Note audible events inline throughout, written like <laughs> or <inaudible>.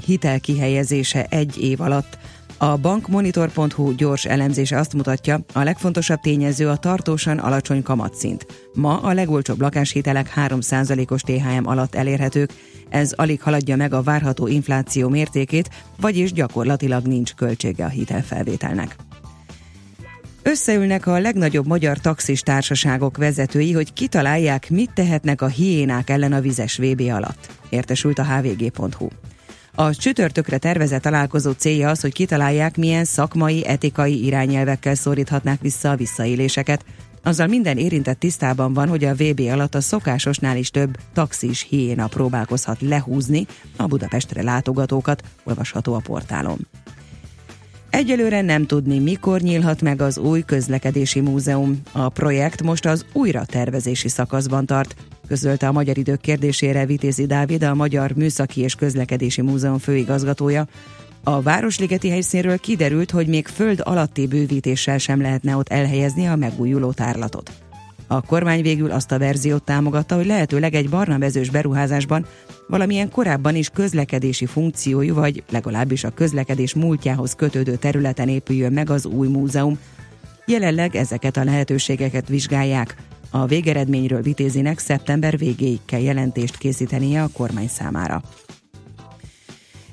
hitel kihelyezése egy év alatt. A bankmonitor.hu gyors elemzése azt mutatja, a legfontosabb tényező a tartósan alacsony kamatszint. Ma a legolcsóbb lakáshitelek 3%-os THM alatt elérhetők, ez alig haladja meg a várható infláció mértékét, vagyis gyakorlatilag nincs költsége a hitelfelvételnek. Összeülnek a legnagyobb magyar taxis társaságok vezetői, hogy kitalálják, mit tehetnek a hiénák ellen a vizes VB alatt. Értesült a hvg.hu. A csütörtökre tervezett találkozó célja az, hogy kitalálják, milyen szakmai, etikai irányelvekkel szoríthatnák vissza a visszaéléseket. Azzal minden érintett tisztában van, hogy a VB alatt a szokásosnál is több taxis hiéna próbálkozhat lehúzni a Budapestre látogatókat, olvasható a portálon. Egyelőre nem tudni, mikor nyílhat meg az új közlekedési múzeum. A projekt most az újra tervezési szakaszban tart, közölte a Magyar Idők kérdésére Vitézi Dávid, a Magyar Műszaki és Közlekedési Múzeum főigazgatója. A Városligeti helyszínről kiderült, hogy még föld alatti bővítéssel sem lehetne ott elhelyezni a megújuló tárlatot. A kormány végül azt a verziót támogatta, hogy lehetőleg egy barna vezős beruházásban valamilyen korábban is közlekedési funkciójú, vagy legalábbis a közlekedés múltjához kötődő területen épüljön meg az új múzeum. Jelenleg ezeket a lehetőségeket vizsgálják. A végeredményről vitézinek szeptember végéig kell jelentést készítenie a kormány számára.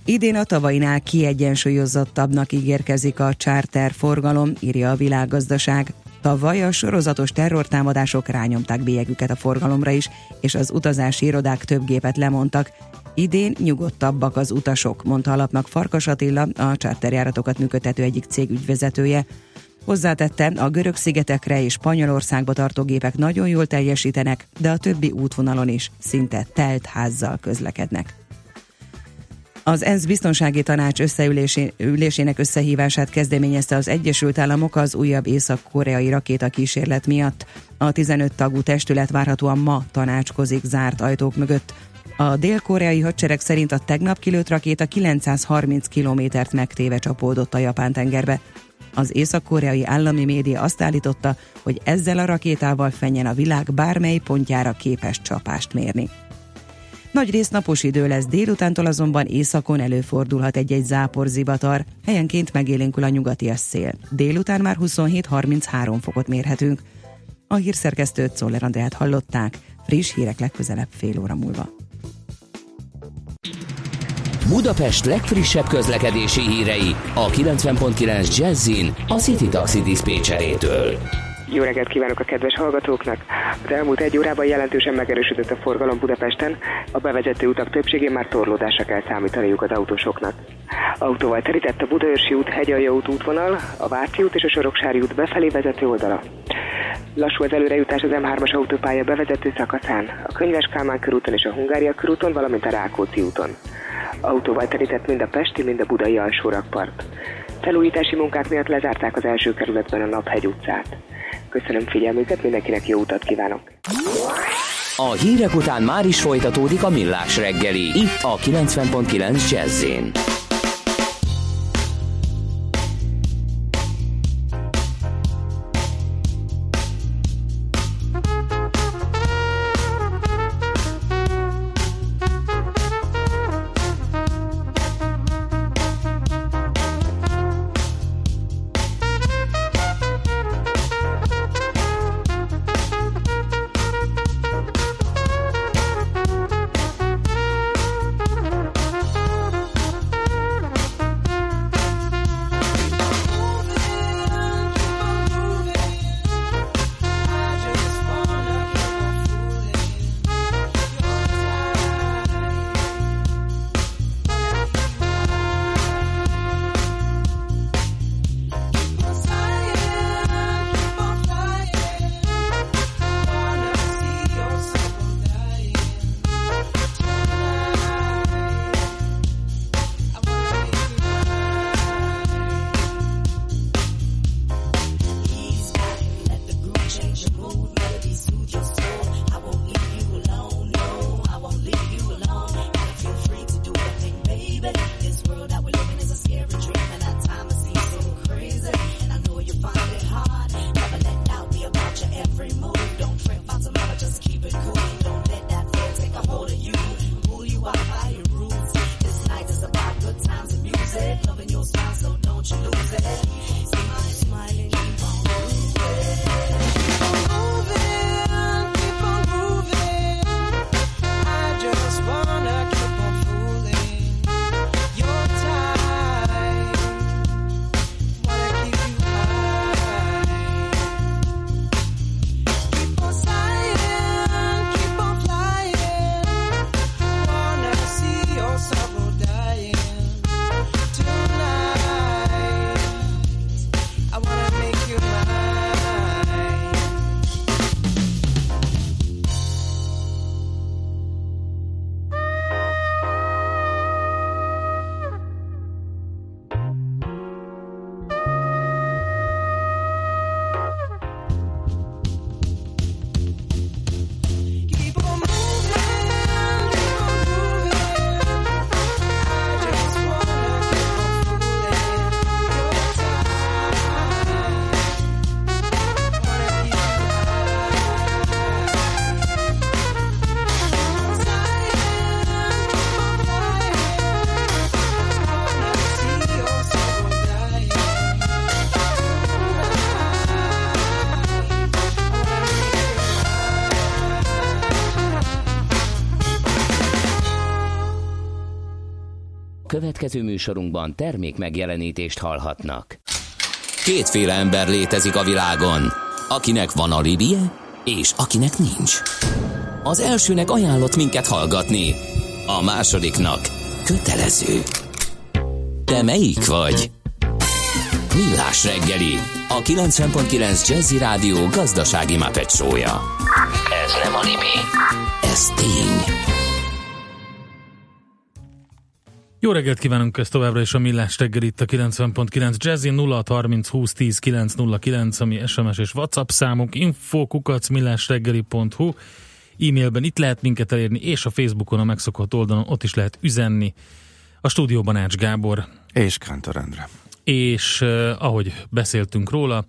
Idén a tavainál kiegyensúlyozottabbnak ígérkezik a charter forgalom, írja a világgazdaság. Tavaly a sorozatos terrortámadások rányomták bélyegüket a forgalomra is, és az utazási irodák több gépet lemondtak. Idén nyugodtabbak az utasok, mondta alapnak Farkas Attila, a charterjáratokat működtető egyik cég ügyvezetője. Hozzátette, a görög szigetekre és Spanyolországba tartó gépek nagyon jól teljesítenek, de a többi útvonalon is szinte telt házzal közlekednek. Az ENSZ biztonsági tanács összeülésének összehívását kezdeményezte az Egyesült Államok az újabb észak-koreai rakéta kísérlet miatt. A 15 tagú testület várhatóan ma tanácskozik zárt ajtók mögött. A dél-koreai hadsereg szerint a tegnap kilőtt rakéta 930 kilométert megtéve csapódott a Japán tengerbe. Az észak-koreai állami média azt állította, hogy ezzel a rakétával fenyen a világ bármely pontjára képes csapást mérni. Nagy rész napos idő lesz, délutántól azonban északon előfordulhat egy-egy zápor zivatar, helyenként megélénkül a nyugati szél. Délután már 27-33 fokot mérhetünk. A hírszerkesztőt Szoller Andrát hallották, friss hírek legközelebb fél óra múlva. Budapest legfrissebb közlekedési hírei a 90.9 Jazzin a City Taxi Dispécsejétől. Jó reggelt kívánok a kedves hallgatóknak! Az elmúlt egy órában jelentősen megerősödött a forgalom Budapesten, a bevezető utak többségén már torlódásra kell számítaniuk az autósoknak. Autóval terített a Budaörsi út, Hegyalja út útvonal, a Váci út és a Soroksári út befelé vezető oldala. Lassú az előrejutás az M3-as autópálya bevezető szakaszán, a Könyves Kálmán körúton és a Hungária körúton, valamint a Rákóczi úton. Autóval terített mind a Pesti, mind a Budai alsórakpart. Felújítási munkák miatt lezárták az első kerületben a Naphegy utcát. Köszönöm figyelmüket, mindenkinek jó utat kívánok! A hírek után már is folytatódik a millás reggeli, itt a 90.9 jazz Következő műsorunkban termék megjelenítést hallhatnak. Kétféle ember létezik a világon, akinek van alibije, és akinek nincs. Az elsőnek ajánlott minket hallgatni, a másodiknak kötelező. Te melyik vagy? Millás reggeli, a 90.9 Jazzy Rádió gazdasági mapetsója. Ez nem animi, ez tény. Jó reggelt kívánunk ezt továbbra is a Millás reggel itt a 90.9 Jazzy 0 30 20 10 909, ami SMS és WhatsApp számunk, infokukac millásreggeli.hu e-mailben itt lehet minket elérni, és a Facebookon a megszokott oldalon ott is lehet üzenni. A stúdióban Ács Gábor. És Kántor Endre. És uh, ahogy beszéltünk róla,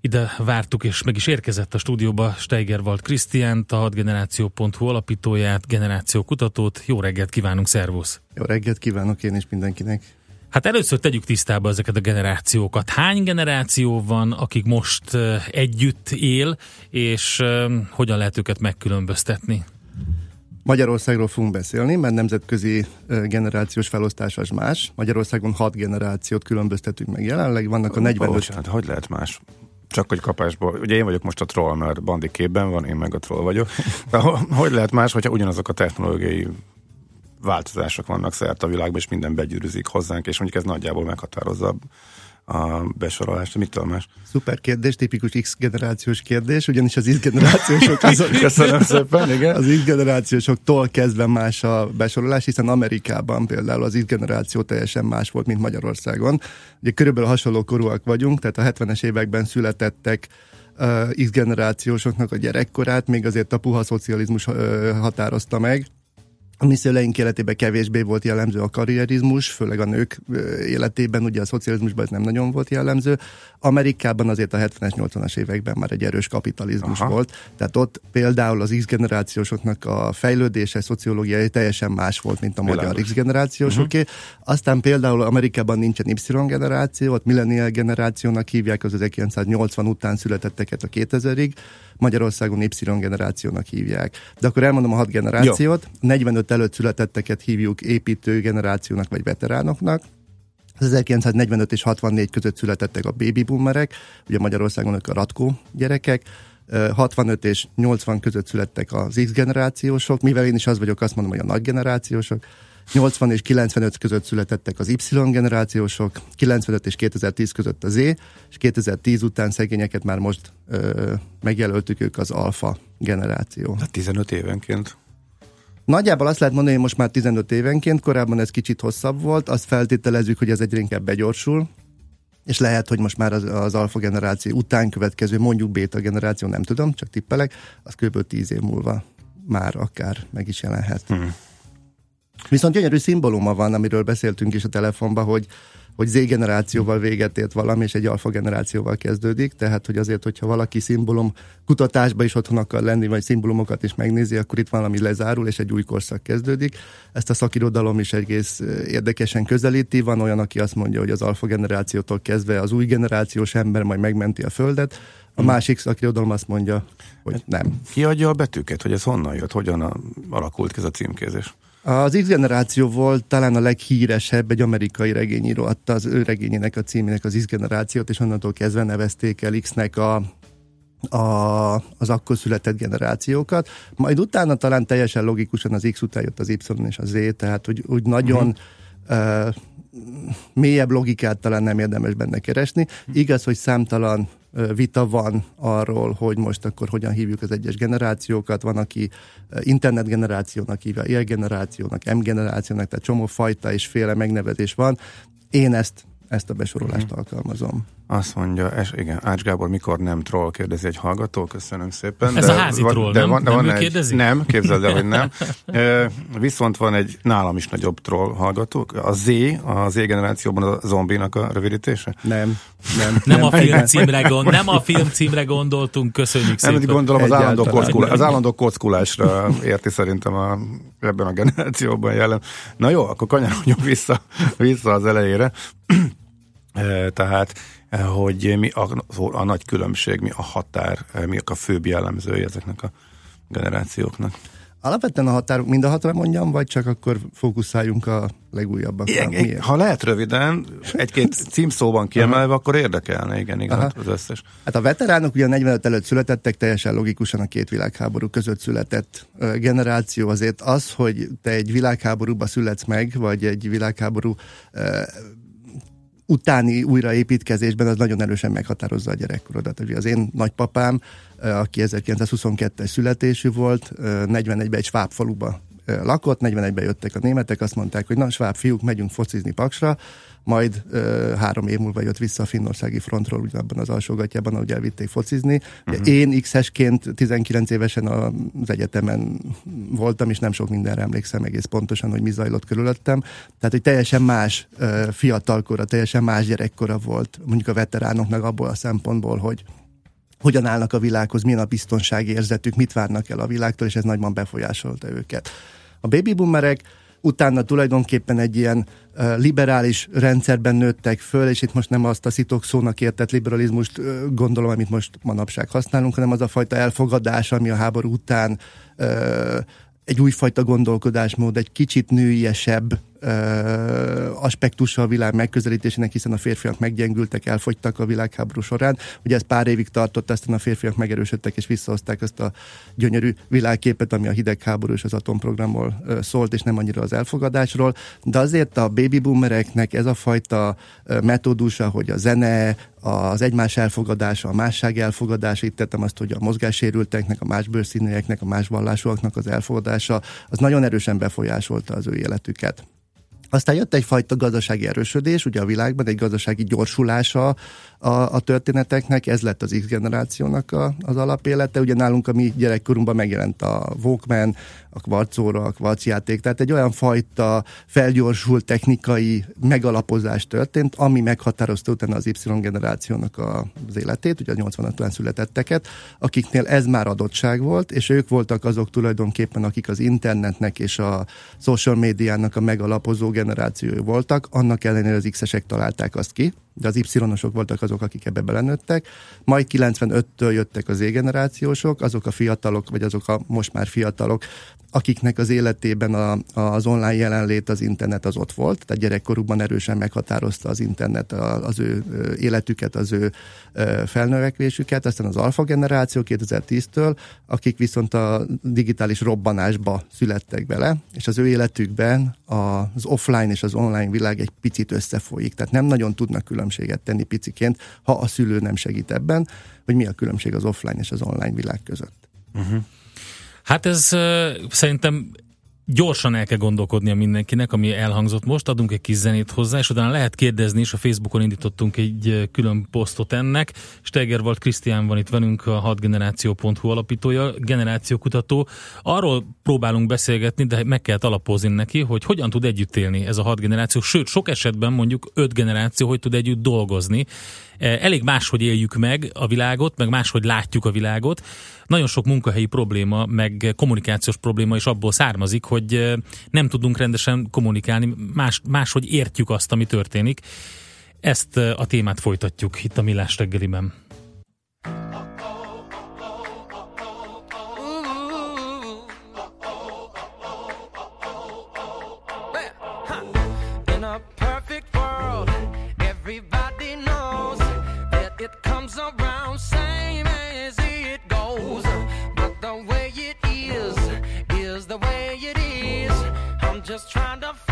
ide vártuk, és meg is érkezett a stúdióba Steigerwald Krisztiánt, a 6generáció.hu alapítóját, generációkutatót. Jó reggelt kívánunk, szervusz! Jó reggelt kívánok én is mindenkinek! Hát először tegyük tisztába ezeket a generációkat. Hány generáció van, akik most együtt él, és hogyan lehet őket megkülönböztetni? Magyarországról fogunk beszélni, mert nemzetközi generációs felosztás az más. Magyarországon hat generációt különböztetünk meg jelenleg, vannak a 45... Bocsánat, hogy lehet más? Csak hogy kapásból. Ugye én vagyok most a troll, mert bandi képben van, én meg a troll vagyok. De hogy lehet más, hogyha ugyanazok a technológiai változások vannak szerte a világban, és minden begyűrűzik hozzánk, és mondjuk ez nagyjából meghatározza a besorolást. Mitől más? Szuper kérdés, tipikus X generációs kérdés, ugyanis az X generációsok azok, <laughs> Köszönöm szépen, igen. Az X generációsoktól kezdve más a besorolás, hiszen Amerikában például az X generáció teljesen más volt, mint Magyarországon. Ugye körülbelül hasonló korúak vagyunk, tehát a 70-es években születettek uh, X generációsoknak a gyerekkorát, még azért a puha szocializmus uh, határozta meg, a mi szüleink életében kevésbé volt jellemző a karrierizmus, főleg a nők életében, ugye a szocializmusban ez nem nagyon volt jellemző. Amerikában azért a 70-es, 80-as években már egy erős kapitalizmus Aha. volt, tehát ott például az X-generációsoknak a fejlődése, szociológiai teljesen más volt, mint a Világos. magyar X-generációsoké. Uh-huh. Aztán például Amerikában nincsen Y-generáció, ott millennial generációnak hívják az 1980 után születetteket a 2000-ig, Magyarországon Y-generációnak hívják. De akkor elmondom a hat generációt. Jó. 45 előtt születetteket hívjuk építő generációnak vagy veteránoknak. Az 1945 és 64 között születettek a baby boomerek, ugye Magyarországon a ratkó gyerekek, 65 és 80 között születtek az X generációsok, mivel én is az vagyok, azt mondom, hogy a nagy generációsok, 80 és 95 között születettek az Y generációsok, 95 és 2010 között az Z, és 2010 után szegényeket már most ö, megjelöltük ők az alfa generáció. Tehát 15 évenként? Nagyjából azt lehet mondani, hogy most már 15 évenként, korábban ez kicsit hosszabb volt, azt feltételezzük, hogy ez egyre inkább begyorsul, és lehet, hogy most már az, az alfa generáció után következő, mondjuk beta generáció, nem tudom, csak tippelek, az kb. 10 év múlva már akár meg is jelenhet. Hmm. Viszont gyönyörű szimbóluma van, amiről beszéltünk is a telefonban, hogy hogy Z generációval véget ért valami, és egy alfa generációval kezdődik, tehát hogy azért, hogyha valaki szimbólum kutatásba is otthon akar lenni, vagy szimbólumokat is megnézi, akkor itt valami lezárul, és egy új korszak kezdődik. Ezt a szakirodalom is egész érdekesen közelíti. Van olyan, aki azt mondja, hogy az alfa generációtól kezdve az új generációs ember majd megmenti a Földet, a másik szakirodalom azt mondja, hogy nem. Ki adja a betűket, hogy ez honnan jött, hogyan alakult ez a címkézés? Az X generáció volt talán a leghíresebb, egy amerikai regényíró adta az ő regényének a címének az X generációt, és onnantól kezdve nevezték el X-nek a, a, az akkor született generációkat. Majd utána talán teljesen logikusan az X után jött az Y és az Z, tehát úgy, úgy nagyon uh-huh. uh, mélyebb logikát talán nem érdemes benne keresni. Igaz, hogy számtalan vita van arról, hogy most akkor hogyan hívjuk az egyes generációkat. Van, aki internet generációnak hívja, él generációnak, M generációnak, tehát csomó fajta és féle megnevezés van. Én ezt, ezt a besorolást uh-huh. alkalmazom. Azt mondja, és igen, Ács Gábor, mikor nem troll, kérdezi egy hallgató, köszönöm szépen. Ez de, a házi van, troll, de nem? Van, de nem van egy, kérdezi? Nem, képzeld el, hogy nem. <laughs> E, viszont van egy nálam is nagyobb troll hallgató. A Z, a Z generációban a zombinak a rövidítése? Nem. Nem, nem, nem a filmcímre gond, nem a filmcímre gondoltunk, köszönjük szépen. Nem, gondolom az állandó, kockulás, az állandó kockulásra érti szerintem a, ebben a generációban jelen. Na jó, akkor kanyarodjunk vissza, vissza az elejére. Tehát hogy mi a, a nagy különbség, mi a határ, mi a főbb jellemzője ezeknek a generációknak. Alapvetően a határ, mind a hatra mondjam, vagy csak akkor fókuszáljunk a legújabbakra? Igen, Miért? ha lehet röviden, egy-két <laughs> címszóban kiemelve, akkor érdekelne, igen, igen, Aha. az összes. Hát a veteránok ugye a 45 előtt születettek, teljesen logikusan a két világháború között született generáció. Azért az, hogy te egy világháborúba születsz meg, vagy egy világháború utáni újraépítkezésben az nagyon erősen meghatározza a gyerekkorodat. Ugye az én nagypapám, aki 1922-es születésű volt, 41-ben egy sváb faluba lakott, 41-ben jöttek a németek, azt mondták, hogy na, sváb fiúk, megyünk focizni Paksra, majd ö, három év múlva jött vissza a finnországi frontról, ugyanabban az alsógatjában, ahogy elvitték focizni. Uh-huh. Én X-esként 19 évesen az egyetemen voltam, és nem sok mindenre emlékszem egész pontosan, hogy mi zajlott körülöttem. Tehát, hogy teljesen más ö, fiatalkora, teljesen más gyerekkora volt mondjuk a veteránoknak abból a szempontból, hogy hogyan állnak a világhoz, milyen a biztonsági érzetük, mit várnak el a világtól, és ez nagyban befolyásolta őket. A baby boomerek utána tulajdonképpen egy ilyen liberális rendszerben nőttek föl, és itt most nem azt a szitok szónak értett liberalizmust gondolom, amit most manapság használunk, hanem az a fajta elfogadás, ami a háború után egy újfajta gondolkodásmód, egy kicsit nőiesebb aspektusa a világ megközelítésének, hiszen a férfiak meggyengültek, elfogytak a világháború során. Ugye ez pár évig tartott, aztán a férfiak megerősödtek és visszahozták azt a gyönyörű világképet, ami a hidegháború és az atomprogramról szólt, és nem annyira az elfogadásról. De azért a baby boomereknek ez a fajta metódusa, hogy a zene, az egymás elfogadása, a másság elfogadása, itt tettem azt, hogy a mozgássérülteknek, a más bőrszínűeknek, a más vallásúaknak az elfogadása, az nagyon erősen befolyásolta az ő életüket. Aztán jött egyfajta gazdasági erősödés, ugye a világban egy gazdasági gyorsulása a, a történeteknek, ez lett az X generációnak a, az alapélete. Ugye nálunk a mi gyerekkorunkban megjelent a Walkman, a kvarcóra, a kvarcjáték, tehát egy olyan fajta felgyorsult technikai megalapozás történt, ami meghatározta utána az Y generációnak a, az életét, ugye a 85 születetteket, akiknél ez már adottság volt, és ők voltak azok tulajdonképpen, akik az internetnek és a social médiának a megalapozó generációi voltak, annak ellenére az X-esek találták azt ki, de az Y-osok voltak azok, akik ebbe belenőttek. Majd 95-től jöttek az Z-generációsok, azok a fiatalok, vagy azok a most már fiatalok, akiknek az életében a, az online jelenlét, az internet az ott volt, tehát gyerekkorukban erősen meghatározta az internet az ő életüket, az ő felnövekvésüket, aztán az alfa generáció 2010-től, akik viszont a digitális robbanásba születtek bele, és az ő életükben az offline és az online világ egy picit összefolyik, tehát nem nagyon tudnak különbséget tenni piciként, ha a szülő nem segít ebben, hogy mi a különbség az offline és az online világ között. Uh-huh. Hát ez uh, szerintem gyorsan el kell gondolkodnia mindenkinek, ami elhangzott most, adunk egy kis zenét hozzá, és utána lehet kérdezni, és a Facebookon indítottunk egy külön posztot ennek. Steger volt Krisztián van itt velünk, a 6generáció.hu alapítója, generációkutató. Arról próbálunk beszélgetni, de meg kell alapozni neki, hogy hogyan tud együtt élni ez a hat generáció, sőt, sok esetben mondjuk öt generáció, hogy tud együtt dolgozni. Elég máshogy éljük meg a világot, meg máshogy látjuk a világot nagyon sok munkahelyi probléma, meg kommunikációs probléma is abból származik, hogy nem tudunk rendesen kommunikálni, más, máshogy értjük azt, ami történik. Ezt a témát folytatjuk itt a Millás reggeliben. Just trying to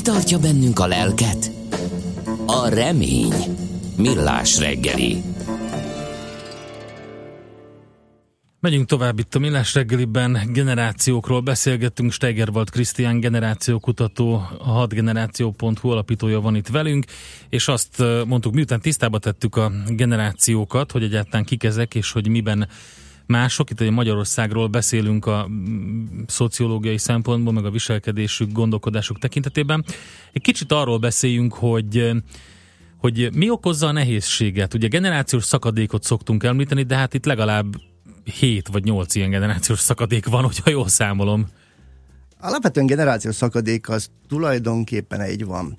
mi tartja bennünk a lelket? A remény. Millás reggeli. Megyünk tovább itt a Millás reggeliben, generációkról beszélgettünk, Steigerwald Krisztián generációkutató, a 6generáció.hu alapítója van itt velünk, és azt mondtuk, miután tisztába tettük a generációkat, hogy egyáltalán kik ezek, és hogy miben mások, itt ugye Magyarországról beszélünk a mm, szociológiai szempontból, meg a viselkedésük, gondolkodásuk tekintetében. Egy kicsit arról beszéljünk, hogy hogy mi okozza a nehézséget. Ugye generációs szakadékot szoktunk említeni, de hát itt legalább 7 vagy 8 ilyen generációs szakadék van, hogyha jól számolom. Alapvetően generációs szakadék az tulajdonképpen egy van.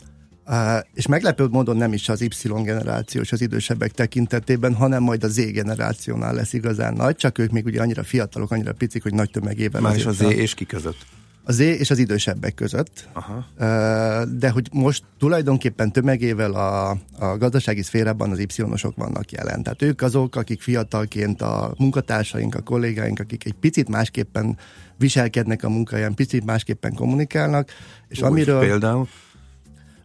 És meglepő módon nem is az Y generációs az idősebbek tekintetében, hanem majd a Z generációnál lesz igazán nagy, csak ők még ugye annyira fiatalok, annyira picik, hogy nagy tömegében. Már is a Z és ki között? Az Z és az idősebbek között. Aha. De hogy most tulajdonképpen tömegével a, a gazdasági szférában az Y-osok vannak jelen. Tehát ők azok, akik fiatalként a munkatársaink, a kollégáink, akik egy picit másképpen viselkednek a munkáján, picit másképpen kommunikálnak. És Úgy, amiről... Például?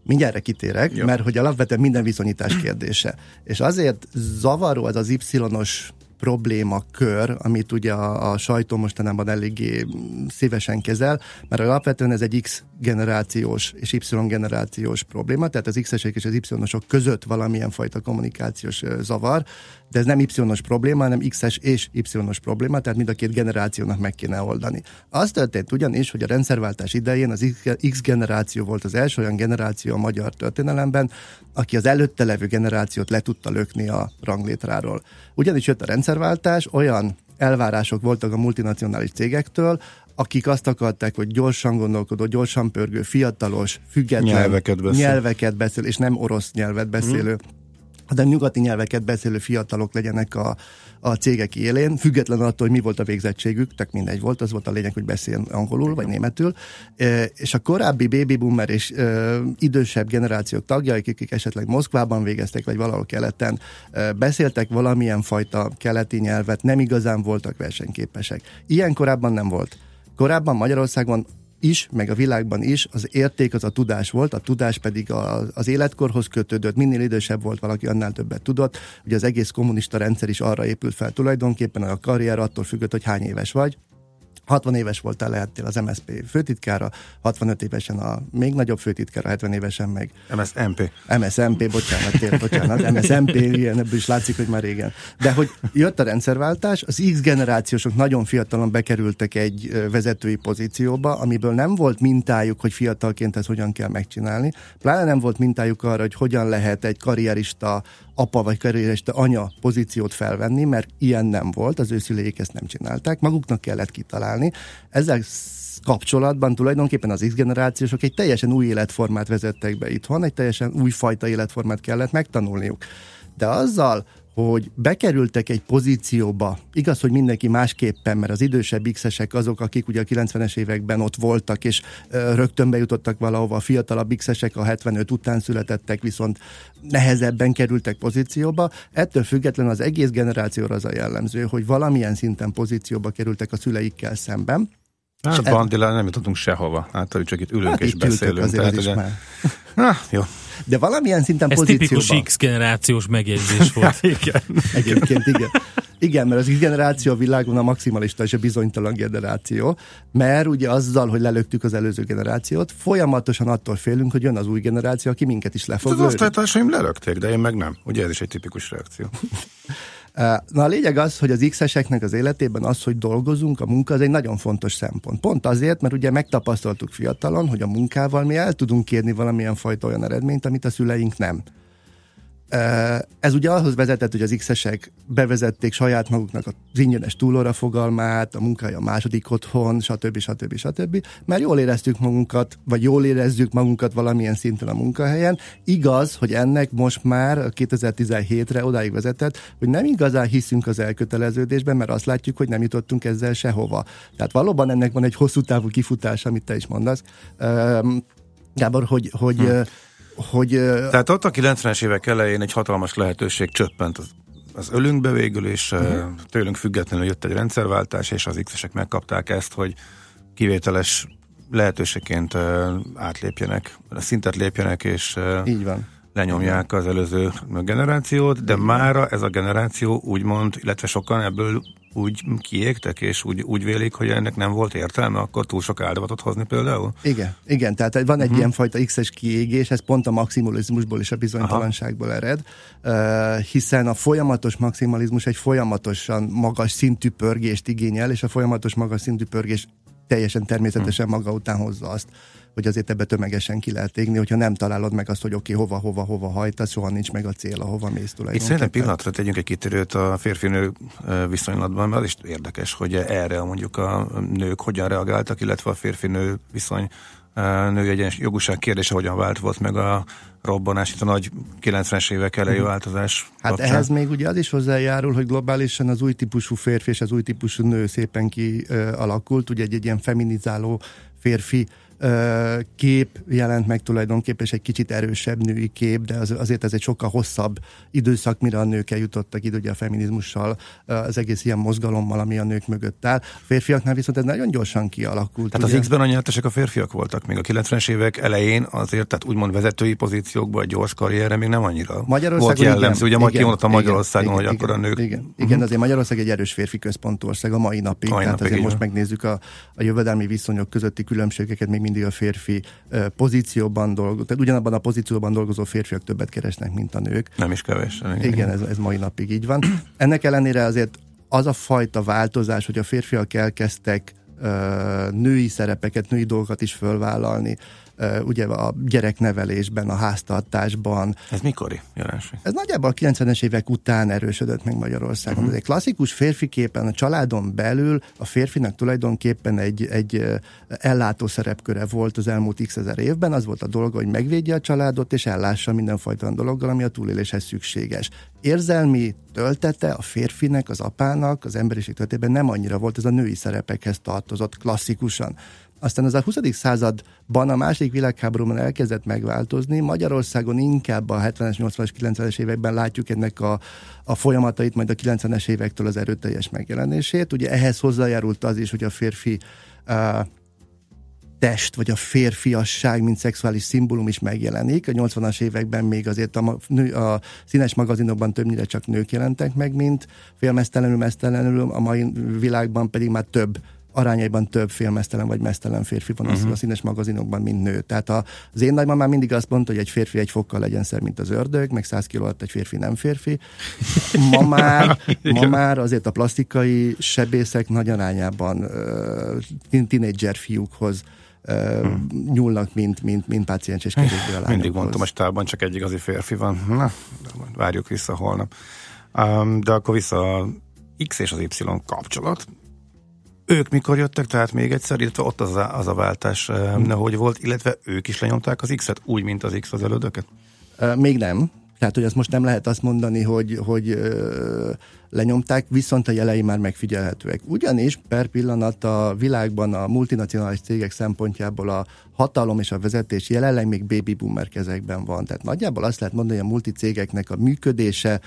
Mindjárt kitérek, Jó. mert hogy alapvetően minden viszonyítás kérdése. És azért zavaró az az Y-os problémakör, amit ugye a, a sajtó mostanában eléggé szívesen kezel, mert alapvetően ez egy X generációs és Y generációs probléma, tehát az X-esek és az Y-osok között valamilyen fajta kommunikációs zavar, de ez nem Y-os probléma, hanem X-es és Y-os probléma, tehát mind a két generációnak meg kéne oldani. Az történt ugyanis, hogy a rendszerváltás idején az X generáció volt az első olyan generáció a magyar történelemben, aki az előtte levő generációt le tudta lökni a ranglétráról. Ugyanis jött a rendszerváltás, olyan elvárások voltak a multinacionális cégektől, akik azt akarták, hogy gyorsan gondolkodó, gyorsan pörgő, fiatalos, független nyelveket beszél, nyelveket beszél és nem orosz nyelvet beszélő mm de nyugati nyelveket beszélő fiatalok legyenek a, a cégek élén, független attól, hogy mi volt a végzettségük, tehát mindegy volt, az volt a lényeg, hogy beszél angolul vagy németül, e, és a korábbi baby boomer és e, idősebb generációk tagjai, akik esetleg Moszkvában végeztek, vagy valahol keleten, e, beszéltek valamilyen fajta keleti nyelvet, nem igazán voltak versenyképesek. Ilyen korábban nem volt. Korábban Magyarországon is, meg a világban is az érték az a tudás volt, a tudás pedig a, az életkorhoz kötődött, minél idősebb volt valaki, annál többet tudott. Ugye az egész kommunista rendszer is arra épült fel tulajdonképpen, a karrier attól függött, hogy hány éves vagy, 60 éves voltál, lehettél az MSZP főtitkára, 65 évesen a még nagyobb főtitkára, 70 évesen meg... MSZMP. MSZMP, bocsánat, tér, bocsánat, MSZMP, ilyen ebből is látszik, hogy már régen. De hogy jött a rendszerváltás, az X generációsok nagyon fiatalon bekerültek egy vezetői pozícióba, amiből nem volt mintájuk, hogy fiatalként ezt hogyan kell megcsinálni, pláne nem volt mintájuk arra, hogy hogyan lehet egy karrierista apa vagy karrierista anya pozíciót felvenni, mert ilyen nem volt, az ő szüleik ezt nem csinálták, maguknak kellett kitalálni. Ezzel kapcsolatban tulajdonképpen az X-generációsok egy teljesen új életformát vezettek be itthon, egy teljesen új fajta életformát kellett megtanulniuk. De azzal, hogy bekerültek egy pozícióba, igaz, hogy mindenki másképpen, mert az idősebb x azok, akik ugye a 90-es években ott voltak, és rögtön bejutottak valahova, a fiatalabb x a 75 után születettek, viszont nehezebben kerültek pozícióba. Ettől függetlenül az egész generációra az a jellemző, hogy valamilyen szinten pozícióba kerültek a szüleikkel szemben, Hát bandilán nem jutottunk sehova. Hát, csak itt ülünk hát és itt beszélünk. Azért tehát, ugye... már. Na, jó. De valamilyen szinten Ez pozícióban... tipikus X-generációs megjegyzés volt. <laughs> <laughs> igen. Egyébként igen. Igen, mert az X-generáció a világon a maximalista és a bizonytalan generáció, mert ugye azzal, hogy lelöktük az előző generációt, folyamatosan attól félünk, hogy jön az új generáció, aki minket is le fog hát Az osztálytársaim lelökték, de én meg nem. Ugye ez is egy tipikus reakció. <laughs> Na a lényeg az, hogy az X-eseknek az életében az, hogy dolgozunk, a munka, az egy nagyon fontos szempont. Pont azért, mert ugye megtapasztaltuk fiatalon, hogy a munkával mi el tudunk kérni valamilyen fajta olyan eredményt, amit a szüleink nem. Ez ugye ahhoz vezetett, hogy az X-esek bevezették saját maguknak az ingyenes túlóra fogalmát, a munkája a második otthon, stb. stb. stb. Mert jól éreztük magunkat, vagy jól érezzük magunkat valamilyen szinten a munkahelyen. Igaz, hogy ennek most már 2017-re odáig vezetett, hogy nem igazán hiszünk az elköteleződésben, mert azt látjuk, hogy nem jutottunk ezzel sehova. Tehát valóban ennek van egy hosszú távú kifutás, amit te is mondasz. Gábor, hogy, hogy hm hogy... Tehát ott a 90-es évek elején egy hatalmas lehetőség csöppent az, az ölünkbe végül, és uh-huh. tőlünk függetlenül jött egy rendszerváltás, és az x megkapták ezt, hogy kivételes lehetőségként átlépjenek, a szintet lépjenek, és Így van lenyomják az előző generációt, de mára ez a generáció úgymond, illetve sokan ebből úgy kiégtek, és úgy, úgy vélik, hogy ennek nem volt értelme, akkor túl sok áldozatot hozni például? Igen, igen, tehát van egy uh-huh. ilyen fajta X-es kiégés, ez pont a maximalizmusból és a bizonytalanságból Aha. ered, uh, hiszen a folyamatos maximalizmus egy folyamatosan magas szintű pörgést igényel, és a folyamatos magas szintű pörgés teljesen természetesen maga után hozza azt, hogy azért ebbe tömegesen ki lehet égni, hogyha nem találod meg azt, hogy oké, okay, hova, hova, hova hajtasz, soha nincs meg a cél, ahova mész tulajdonképpen. Itt szerintem pillanatra tegyünk egy kitérőt a férfinő viszonylatban, mert az is érdekes, hogy erre mondjuk a nők hogyan reagáltak, illetve a férfinő viszony női egyes jogúság kérdése hogyan vált volt meg a robbanás, itt a nagy 90-es évek elejé mhm. változás. Hát kapcsán. ehhez még ugye az is hozzájárul, hogy globálisan az új típusú férfi és az új típusú nő szépen kialakult, ugye egy, egy ilyen feminizáló férfi kép jelent meg tulajdonképpen, és egy kicsit erősebb női kép, de az, azért ez egy sokkal hosszabb időszak, mire a nők eljutottak ide ugye a feminizmussal, az egész ilyen mozgalommal, ami a nők mögött áll. A férfiaknál viszont ez nagyon gyorsan kialakult. Tehát ugye? az X-ben a nyertesek a férfiak voltak, még a 90-es évek elején azért, tehát úgymond vezetői pozíciókban, egy gyors karrierre még nem annyira Magyarországon volt jellemző. Ugye igen, kimondta Magyarországon, igen, hogy igen, akkor a nők... Igen, igen uh-huh. azért Magyarország egy erős férfi központú ország a mai napig. Mai tehát napig azért most megnézzük a, a jövedelmi viszonyok közötti különbségeket, még mindig a férfi pozícióban dolgozó, tehát ugyanabban a pozícióban dolgozó férfiak többet keresnek, mint a nők. Nem is kevés. Igen, ez, ez mai napig így van. <clears throat> Ennek ellenére azért az a fajta változás, hogy a férfiak elkezdtek női szerepeket, női dolgokat is fölvállalni, ugye a gyereknevelésben, a háztartásban. Ez mikori jelenség? Ez nagyjából a 90-es évek után erősödött meg Magyarországon. Uh-huh. Ez egy klasszikus férfi képen a családon belül a férfinak tulajdonképpen egy, egy ellátó szerepköre volt az elmúlt x ezer évben. Az volt a dolga, hogy megvédje a családot, és ellássa mindenfajta dologgal, ami a túléléshez szükséges. Érzelmi töltete a férfinek, az apának, az emberiség töltetében nem annyira volt, ez a női szerepekhez tartozott klasszikusan. Aztán az a 20. században a második világháborúban elkezdett megváltozni. Magyarországon inkább a 70-es, 80-as, 90-es években látjuk ennek a, a folyamatait, majd a 90-es évektől az erőteljes megjelenését. Ugye ehhez hozzájárult az is, hogy a férfi uh, test, vagy a férfiasság, mint szexuális szimbólum is megjelenik. A 80-as években még azért a, nő, a színes magazinokban többnyire csak nők jelentek meg, mint félmeztelenül, mesztelenül, a mai világban pedig már több arányaiban több félmeztelen vagy mesztelen férfi van uh-huh. a színes magazinokban, mint nő. Tehát a, az én nagymamám mindig azt mondta, hogy egy férfi egy fokkal legyen szer, mint az ördög, meg 100 kiló alatt egy férfi nem férfi. Ma <laughs> már, ma már azért a plastikai sebészek nagy arányában uh, tínédzser fiúkhoz hmm. nyúlnak, mint, mint, mint páciens és kevésbé a Mindig mondtam, a stában csak egy igazi férfi van. Na, várjuk vissza holnap. Um, de akkor vissza a X és az Y kapcsolat. Ők mikor jöttek, tehát még egyszer, illetve ott az a, az a váltás, hmm. hogy volt, illetve ők is lenyomták az X-et, úgy, mint az X az elődöket? Még nem. Tehát, hogy azt most nem lehet azt mondani, hogy, hogy ö, lenyomták, viszont a jelei már megfigyelhetőek. Ugyanis per pillanat a világban a multinacionális cégek szempontjából a hatalom és a vezetés jelenleg még baby boomer kezekben van. Tehát nagyjából azt lehet mondani, hogy a multicégeknek a működése,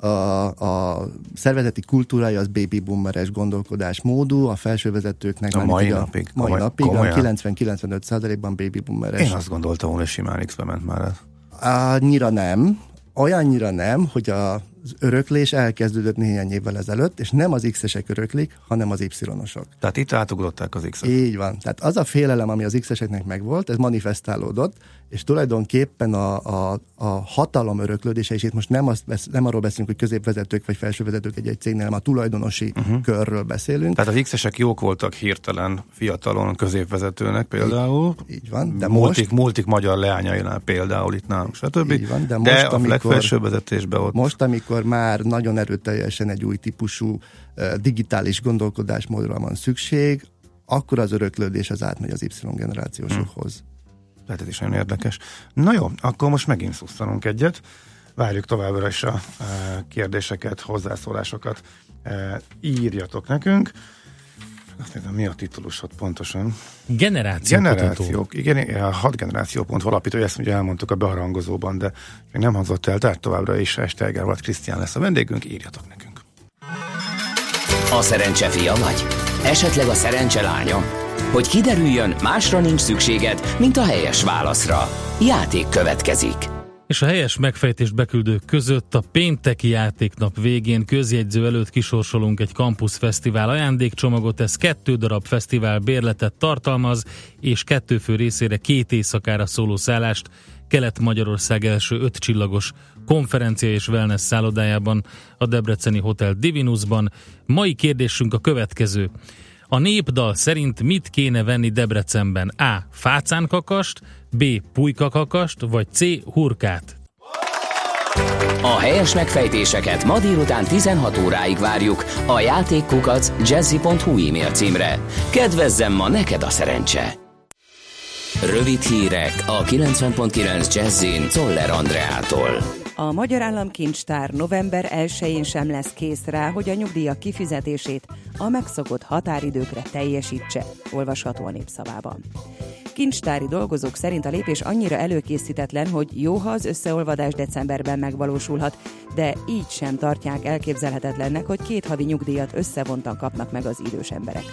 a, a szervezeti kultúrája az baby boomeres gondolkodásmódú, a felsővezetőknek a mai napig, a mai napig a 90-95 százalékban baby boomeres. Én azt gondoltam, hogy simán X-be ment már. Annyira nem, olyannyira nem, hogy a az öröklés elkezdődött néhány évvel ezelőtt, és nem az X-esek öröklik, hanem az Y-osok. Tehát itt átugrották az X-et. Így van. Tehát az a félelem, ami az X-eseknek megvolt, ez manifestálódott, és tulajdonképpen a, a, a hatalom öröklődése, és itt most nem, azt, nem arról beszélünk, hogy középvezetők vagy felsővezetők egy-egy cégnél, hanem a tulajdonosi uh-huh. körről beszélünk. Tehát az X-esek jók voltak hirtelen fiatalon középvezetőnek például. Így, így van. De multik, most, multik magyar leányainál például itt nálunk, stb. Így van, de, most, de a amikor, legfelsővezetésben ott... Most, amikor már nagyon erőteljesen egy új típusú uh, digitális gondolkodásmódra van szükség, akkor az öröklődés az átmegy az Y generációsokhoz. Hmm. Lehet ez is nagyon érdekes. Na jó, akkor most megint szusszanunk egyet. Várjuk továbbra is a kérdéseket, hozzászólásokat. Írjatok nekünk. Azt nézem, mi a titulusod pontosan? Generáció Generációk. Igen, a hat generáció.hu alapító, ezt ugye elmondtuk a beharangozóban, de még nem hangzott el, tehát továbbra is Esteger vagy Krisztián lesz a vendégünk, írjatok nekünk. A szerencse fia vagy? Esetleg a szerencse lánya? Hogy kiderüljön, másra nincs szükséged, mint a helyes válaszra. Játék következik. És a helyes megfejtés beküldők között a pénteki játéknap végén közjegyző előtt kisorsolunk egy Campus Fesztivál ajándékcsomagot. Ez kettő darab fesztivál bérletet tartalmaz, és kettő fő részére két éjszakára szóló szállást Kelet-Magyarország első öt csillagos konferencia és wellness szállodájában, a Debreceni Hotel Divinusban. Mai kérdésünk a következő. A népdal szerint mit kéne venni Debrecenben? A. Fácánkakast, B. Pulykakakast, vagy C. Hurkát? A helyes megfejtéseket ma délután 16 óráig várjuk a játékkukac jazzy.hu e-mail címre. Kedvezzem ma neked a szerencse! Rövid hírek a 90.9 Jazzin Toller Andreától. A Magyar Államkincstár november 1-én sem lesz kész rá, hogy a nyugdíjak kifizetését a megszokott határidőkre teljesítse, olvasható a népszavában. Kincstári dolgozók szerint a lépés annyira előkészítetlen, hogy jó, ha az összeolvadás decemberben megvalósulhat, de így sem tartják elképzelhetetlennek, hogy két havi nyugdíjat összevontan kapnak meg az idős emberek.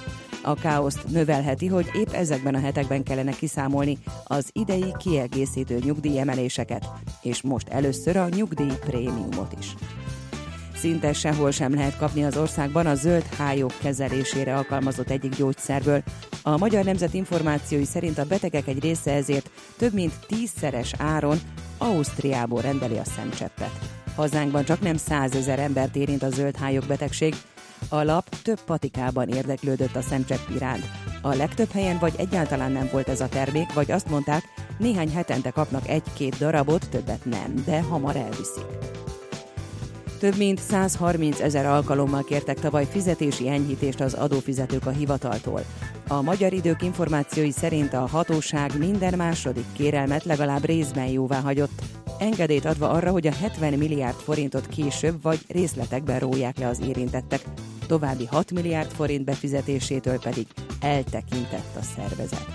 A káoszt növelheti, hogy épp ezekben a hetekben kellene kiszámolni az idei kiegészítő nyugdíjemeléseket, és most először a nyugdíj prémiumot is. Szinte sehol sem lehet kapni az országban a zöld hályok kezelésére alkalmazott egyik gyógyszerből. A Magyar Nemzet információi szerint a betegek egy része ezért több mint tízszeres áron Ausztriából rendeli a szemcseppet. Hazánkban csak nem százezer embert érint a zöld hályok betegség, a lap több patikában érdeklődött a szemcsepp iránt. A legtöbb helyen vagy egyáltalán nem volt ez a termék, vagy azt mondták, néhány hetente kapnak egy-két darabot, többet nem, de hamar elviszik. Több mint 130 ezer alkalommal kértek tavaly fizetési enyhítést az adófizetők a hivataltól. A magyar idők információi szerint a hatóság minden második kérelmet legalább részben jóvá hagyott, engedélyt adva arra, hogy a 70 milliárd forintot később vagy részletekben róják le az érintettek. További 6 milliárd forint befizetésétől pedig eltekintett a szervezet.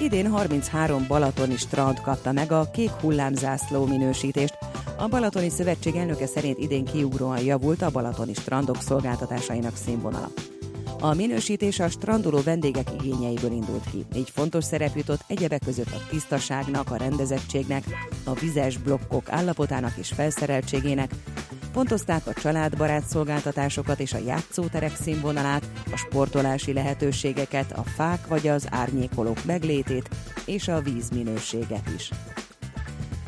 Idén 33 balatoni strand kapta meg a kék hullámzászló minősítést, a Balatoni Szövetség elnöke szerint idén kiugróan javult a balatoni strandok szolgáltatásainak színvonala. A minősítés a strandoló vendégek igényeiből indult ki. Így fontos szerep jutott egyebek között a tisztaságnak, a rendezettségnek, a vizes blokkok állapotának és felszereltségének, Pontozták a családbarát szolgáltatásokat és a játszóterek színvonalát, a sportolási lehetőségeket, a fák vagy az árnyékolók meglétét és a vízminőséget is.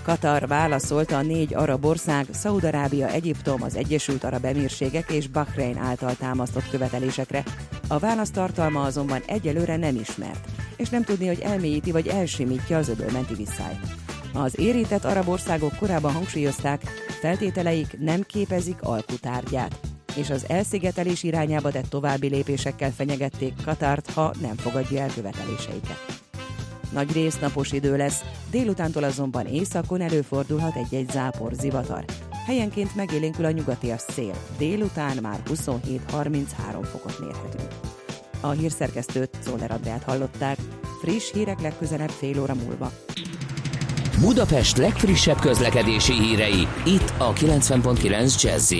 Katar válaszolta a négy arab ország, Szaudarábia, Egyiptom, az Egyesült Arab Emírségek és Bahrein által támasztott követelésekre. A válasz tartalma azonban egyelőre nem ismert, és nem tudni, hogy elmélyíti vagy elsimítja az öbölmenti visszájt. Az érintett arab országok korábban hangsúlyozták, feltételeik nem képezik alkutárgyát, és az elszigetelés irányába tett további lépésekkel fenyegették Katart, ha nem fogadja el követeléseiket. Nagy rész napos idő lesz, délutántól azonban északon előfordulhat egy-egy zápor zivatar. Helyenként megélénkül a nyugatias szél, délután már 27-33 fokot mérhetünk. A hírszerkesztőt Szóler Andrát hallották, friss hírek legközelebb fél óra múlva. Budapest legfrissebb közlekedési hírei, itt a 90.9 jazz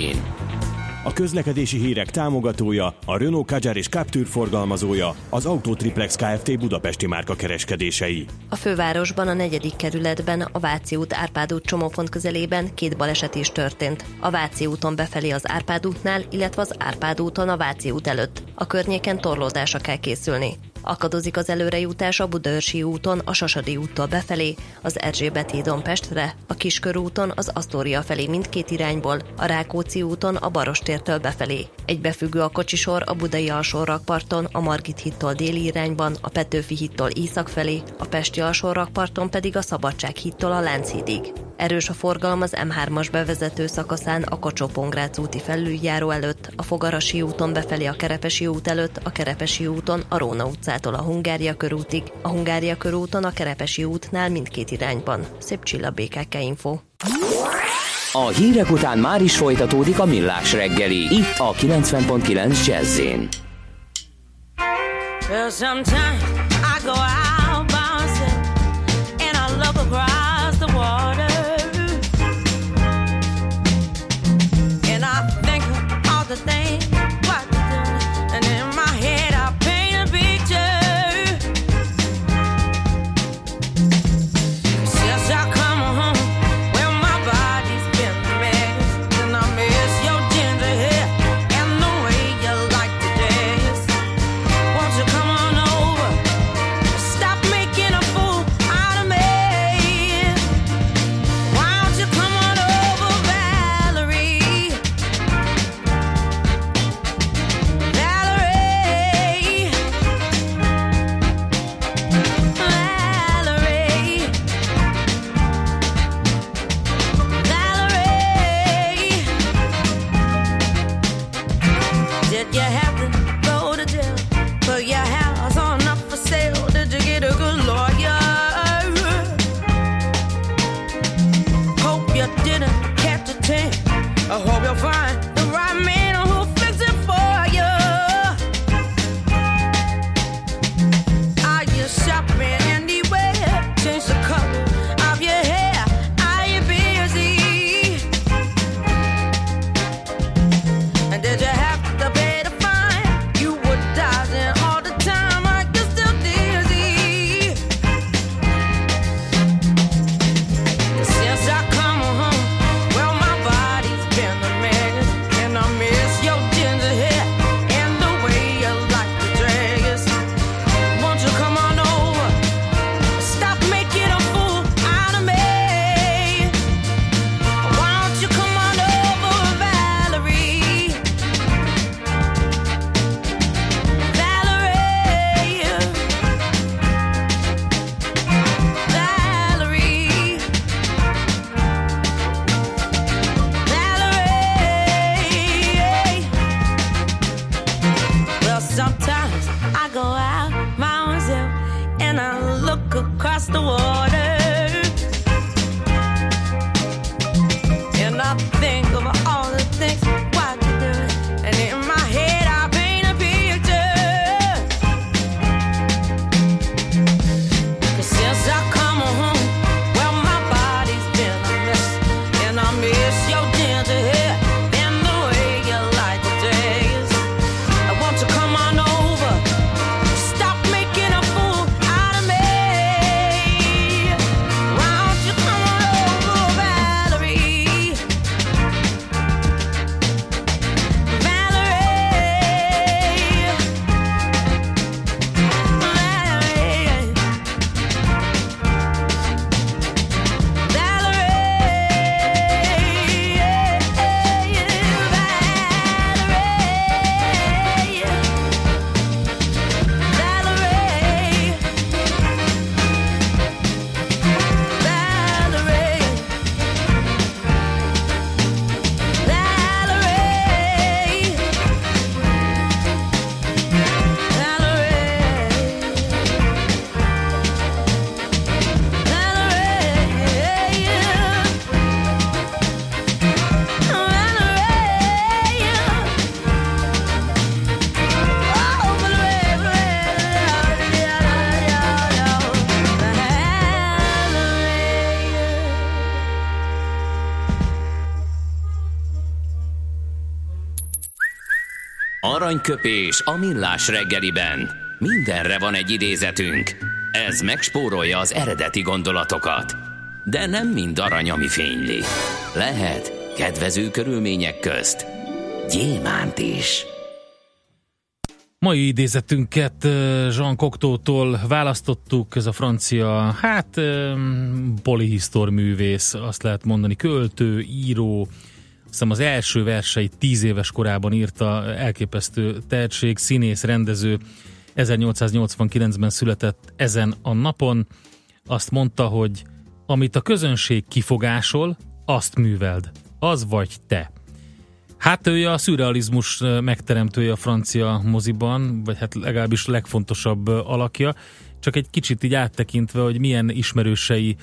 a közlekedési hírek támogatója, a Renault Kadjar és Captur forgalmazója, az Autotriplex Kft. Budapesti márka kereskedései. A fővárosban a negyedik kerületben, a Váci út Árpád út csomópont közelében két baleset is történt. A Váci úton befelé az Árpád útnál, illetve az Árpád úton a Váci út előtt. A környéken torlódásra kell készülni. Akadozik az előrejutás a Budaörsi úton, a Sasadi úttól befelé, az Erzsébet hídon Pestre, a Kiskörúton, az Asztória felé mindkét irányból, a Rákóczi úton, a Barostértől befelé. Egybefüggő a kocsisor a Budai alsórakparton, a Margit hittól déli irányban, a Petőfi hittól észak felé, a Pesti alsórakparton pedig a Szabadság hittól a Lánchídig. Erős a forgalom az M3-as bevezető szakaszán a kocsó úti felüljáró előtt, a Fogarasi úton befelé a Kerepesi út előtt, a Kerepesi úton a Róna utcától a Hungária körútig, a Hungária körúton a Kerepesi útnál mindkét irányban. Szép csilla BKK Info. A hírek után már is folytatódik a millás reggeli, itt a 90.9 jazz Well, sometimes Aranyköpés a millás reggeliben. Mindenre van egy idézetünk. Ez megspórolja az eredeti gondolatokat. De nem mind arany, ami fényli. Lehet kedvező körülmények közt gyémánt is. Mai idézetünket Jean Cocteau-tól választottuk, ez a francia, hát polihisztor művész, azt lehet mondani, költő, író, hiszem az első verseit tíz éves korában írta, elképesztő tehetség, színész, rendező, 1889-ben született ezen a napon, azt mondta, hogy amit a közönség kifogásol, azt műveld, az vagy te. Hát ő a szürrealizmus megteremtője a francia moziban, vagy hát legalábbis legfontosabb alakja, csak egy kicsit így áttekintve, hogy milyen ismerősei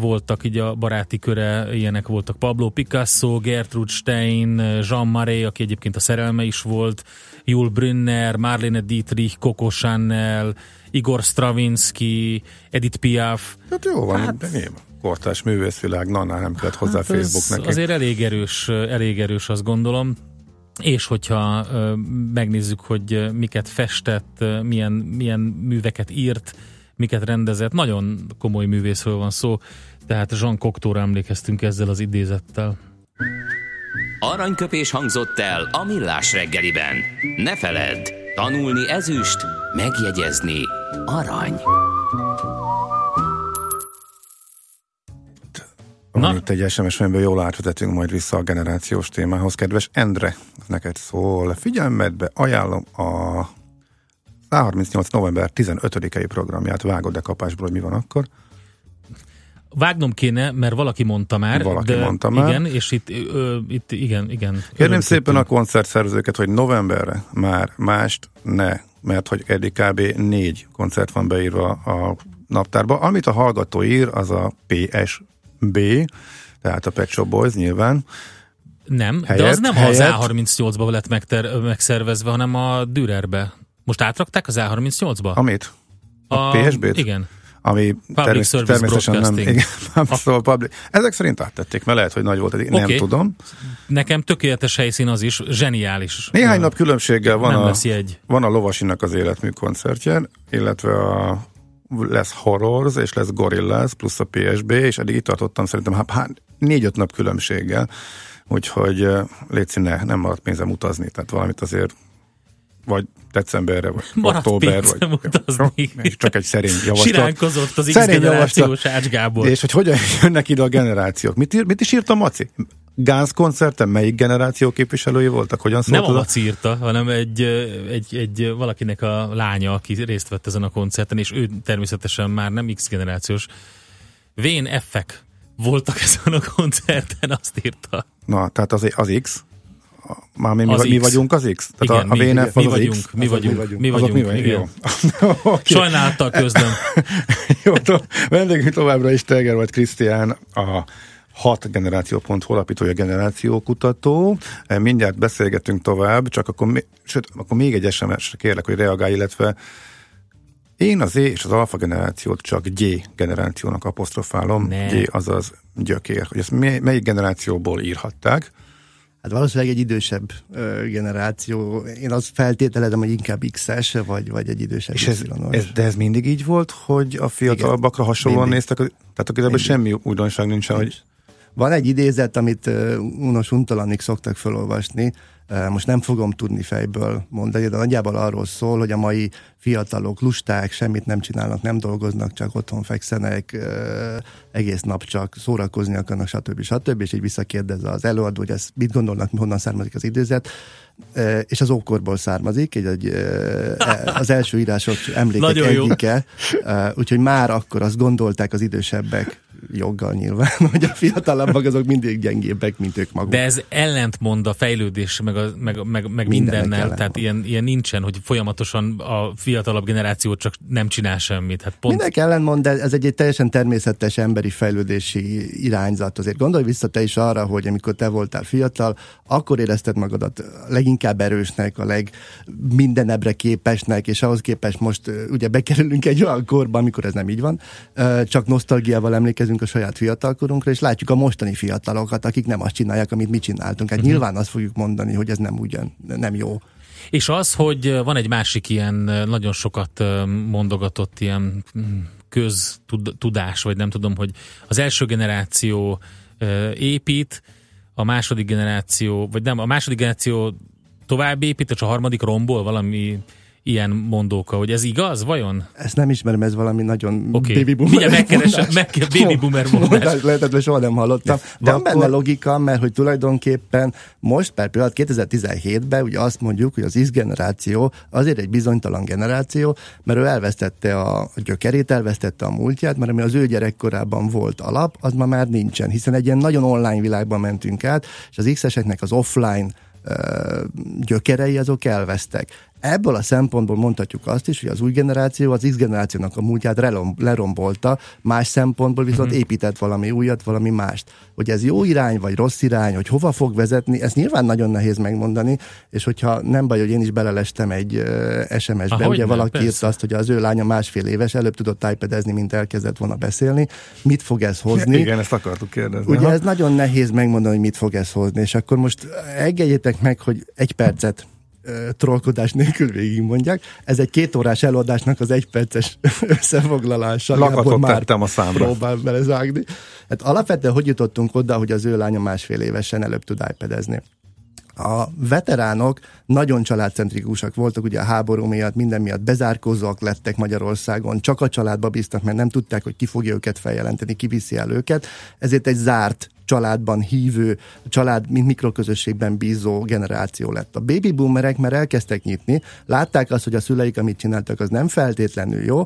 voltak így a baráti köre, ilyenek voltak Pablo Picasso, Gertrude Stein, Jean Marais, aki egyébként a szerelme is volt, Jules Brünner, Marlene Dietrich, Coco Chanel, Igor Stravinsky, Edith Piaf. Hát jó van, hát, de nyilván. Kortás művészvilág, na, na nem kellett hozzá Hát Facebook ez neki. Azért elég erős, elég erős, azt gondolom. És hogyha ö, megnézzük, hogy miket festett, milyen, milyen műveket írt, miket rendezett, nagyon komoly művészről van szó, tehát Jean Cocteau-ra emlékeztünk ezzel az idézettel. Aranyköpés hangzott el a millás reggeliben. Ne feledd, tanulni ezüst, megjegyezni arany. Na. Van itt egy SMS, amiből jól átvezetünk majd vissza a generációs témához. Kedves Endre, neked szól. Figyelmedbe ajánlom a 138. november 15-i programját. Vágod-e kapásból, hogy mi van akkor? Vágnom kéne, mert valaki mondta már. Valaki de mondta már. Igen, és itt, ö, itt igen, igen. Kérném szépen a koncertszervezőket, hogy novemberre már mást ne, mert hogy eddig kb. négy koncert van beírva a naptárba. Amit a hallgató ír, az a PSB, tehát a Pet Shop Boys nyilván. Nem, de Helyett- az nem helyett- az A38-ba lett megter- megszervezve, hanem a Dürerbe. Most átrakták az A38-ba? Amit? A, PSB-t? Igen. Ami termés, Service természetesen nem. <laughs> Igen, a... szóval public. Ezek szerint áttették, mert lehet, hogy nagy volt, eddig, nem tudom. Nekem tökéletes helyszín az is, zseniális. Néhány nap különbséggel van a, jegy. van a Lovasinak az életmű koncertje, illetve a lesz Horrors, és lesz Gorillaz, plusz a PSB, és eddig itt tartottam szerintem hát, hát négy-öt nap különbséggel, úgyhogy légy ne, nem maradt pénzem utazni, tehát valamit azért vagy decemberre, vagy <laughs> Maradt október, vagy utazni. és csak egy szerény <laughs> javaslat. Siránkozott az Szerény X-generációs Ács Gábor. És hogy hogyan <laughs> jönnek ide a generációk. Mit, ír, mit is írt a Maci? Gáz koncerten melyik generáció képviselői voltak? Hogyan szólt Nem a? Laci írta, hanem egy, egy, egy valakinek a lánya, aki részt vett ezen a koncerten, és ő természetesen már nem X-generációs. Vén effek voltak ezen a koncerten, azt írta. Na, tehát az, az X, már mi, mi, Az vagyunk az X? Tehát Igen, a, a mi, VNF mi az az vagyunk, X? mi vagyunk, vagyunk. mi vagyunk, mi vagyunk? igen. Jó. <laughs> Oké. Sajnálattal közlöm. <laughs> Jó, to- vendégünk továbbra is Teger vagy Krisztián, a 6 generáció.hu alapítója generációkutató. E, Mindjárt beszélgetünk tovább, csak akkor, sőt, akkor még egy SMS-re kérlek, hogy reagálj, illetve én az E és az alfa generációt csak G generációnak apostrofálom. Ne. G azaz gyökér. Hogy ezt mely- melyik generációból írhatták? Hát valószínűleg egy idősebb ö, generáció. Én azt feltételezem, hogy inkább X-es, vagy, vagy egy idősebb És ez, ez, de ez mindig így volt, hogy a fiatalabbakra hasonlóan Mindig. néztek? Tehát akkor Mindig. semmi újdonság nincsen, hogy Van egy idézet, amit unos untalanig szoktak felolvasni, most nem fogom tudni fejből mondani, de nagyjából arról szól, hogy a mai fiatalok lusták, semmit nem csinálnak, nem dolgoznak, csak otthon fekszenek, egész nap csak szórakozni akarnak, stb. stb. És így visszakérdez az előadó, hogy ezt mit gondolnak, honnan származik az idézet, és az ókorból származik, egy, egy, az első írások <laughs> emlékek egyike, úgyhogy már akkor azt gondolták az idősebbek, joggal nyilván, <laughs> hogy a fiatalabbak azok mindig gyengébbek, mint ők maguk. De ez ellentmond a fejlődés, meg, a, meg, meg, meg mindennel, tehát ilyen, ilyen nincsen, hogy folyamatosan a fiatalabb generáció csak nem csinál semmit. Hát pont Mindenki ellentmond, de ez egy, egy teljesen természetes emberi fejlődési irányzat. Azért gondolj vissza te is arra, hogy amikor te voltál fiatal, akkor érezted magadat leginkább erősnek, a leg mindenebre képesnek, és ahhoz képest most ugye bekerülünk egy olyan korba, amikor ez nem így van, csak nosztalgiával emlékezünk a saját fiatalkorunkra, és látjuk a mostani fiatalokat, akik nem azt csinálják, amit mi csináltunk. Hát Mhm. nyilván azt fogjuk mondani, hogy ez nem ugyan, nem jó. És az, hogy van egy másik ilyen nagyon sokat mondogatott ilyen mm, köztudás, vagy nem tudom, hogy az első generáció épít, a második generáció, vagy nem, a második generáció tovább épít, és a harmadik rombol valami ilyen mondóka, hogy ez igaz, vajon? Ezt nem ismerem, ez valami nagyon Oké. baby boomer Mindjárt megkeresem, meg, baby boomer mondás. mondás lehetett, mert soha nem hallottam. De Van akkor- benne logika, mert hogy tulajdonképpen most per pillanat 2017-ben ugye azt mondjuk, hogy az X generáció azért egy bizonytalan generáció, mert ő elvesztette a gyökerét, elvesztette a múltját, mert ami az ő gyerekkorában volt alap, az ma már nincsen, hiszen egy ilyen nagyon online világban mentünk át, és az X-eseknek az offline gyökerei azok elvesztek. Ebből a szempontból mondhatjuk azt is, hogy az új generáció az X generációnak a múltját relom, lerombolta, más szempontból viszont uh-huh. épített valami újat, valami mást. Hogy ez jó irány, vagy rossz irány, hogy hova fog vezetni, ez nyilván nagyon nehéz megmondani, és hogyha nem baj, hogy én is belelestem egy uh, SMS-be, Ahogy ugye nem, valaki persze. írta azt, hogy az ő lánya másfél éves, előbb tudott iPad-ezni, mint elkezdett volna beszélni. Mit fog ez hozni? Igen, ezt akartuk kérdezni. Ugye Aha. ez nagyon nehéz megmondani, hogy mit fog ez hozni, és akkor most engedjétek meg, hogy egy percet trollkodás nélkül végigmondják. Ez egy két órás előadásnak az egyperces <laughs> összefoglalása. Lakatot már tettem a számra. Próbál belezágni. Hát alapvetően hogy jutottunk oda, hogy az ő lánya másfél évesen előbb tud iPad-ezni? A veteránok nagyon családcentrikusak voltak, ugye a háború miatt, minden miatt bezárkózóak lettek Magyarországon, csak a családba bíztak, mert nem tudták, hogy ki fogja őket feljelenteni, ki viszi el őket, ezért egy zárt családban hívő, család, mint mikroközösségben bízó generáció lett. A baby boomerek már elkezdtek nyitni, látták azt, hogy a szüleik, amit csináltak, az nem feltétlenül jó,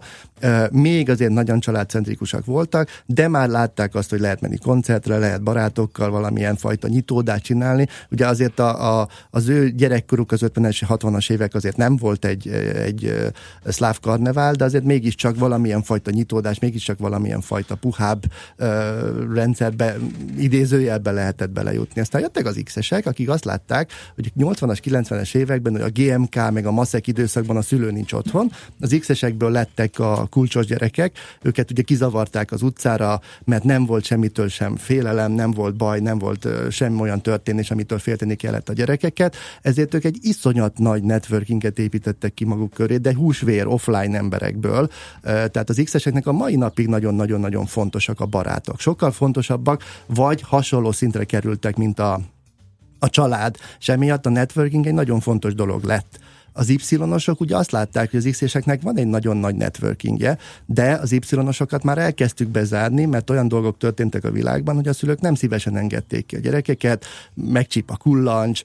még azért nagyon családcentrikusak voltak, de már látták azt, hogy lehet menni koncertre, lehet barátokkal valamilyen fajta nyitódást csinálni. Ugye azért a, a, az ő gyerekkoruk az 50-es, 60-as évek azért nem volt egy, egy szláv karnevál, de azért mégiscsak valamilyen fajta nyitódás, mégiscsak valamilyen fajta puhább ö, rendszerbe, idézőjelbe lehetett belejutni. Aztán jöttek az X-esek, akik azt látták, hogy 80-as, 90-es években, hogy a GMK meg a maszek időszakban a szülő nincs otthon, az X-esekből lettek a kulcsos gyerekek, őket ugye kizavarták az utcára, mert nem volt semmitől sem félelem, nem volt baj, nem volt semmi olyan történés, amitől félteni kellett a gyerekeket, ezért ők egy iszonyat nagy networkinget építettek ki maguk köré, de húsvér offline emberekből, tehát az X-eseknek a mai napig nagyon-nagyon-nagyon fontosak a barátok. Sokkal fontosabbak, vagy hasonló szintre kerültek, mint a, a család, és emiatt a networking egy nagyon fontos dolog lett. Az Y-osok ugye azt látták, hogy az X-eseknek van egy nagyon nagy networkingje, de az Y-osokat már elkezdtük bezárni, mert olyan dolgok történtek a világban, hogy a szülők nem szívesen engedték ki a gyerekeket, megcsíp a kullancs,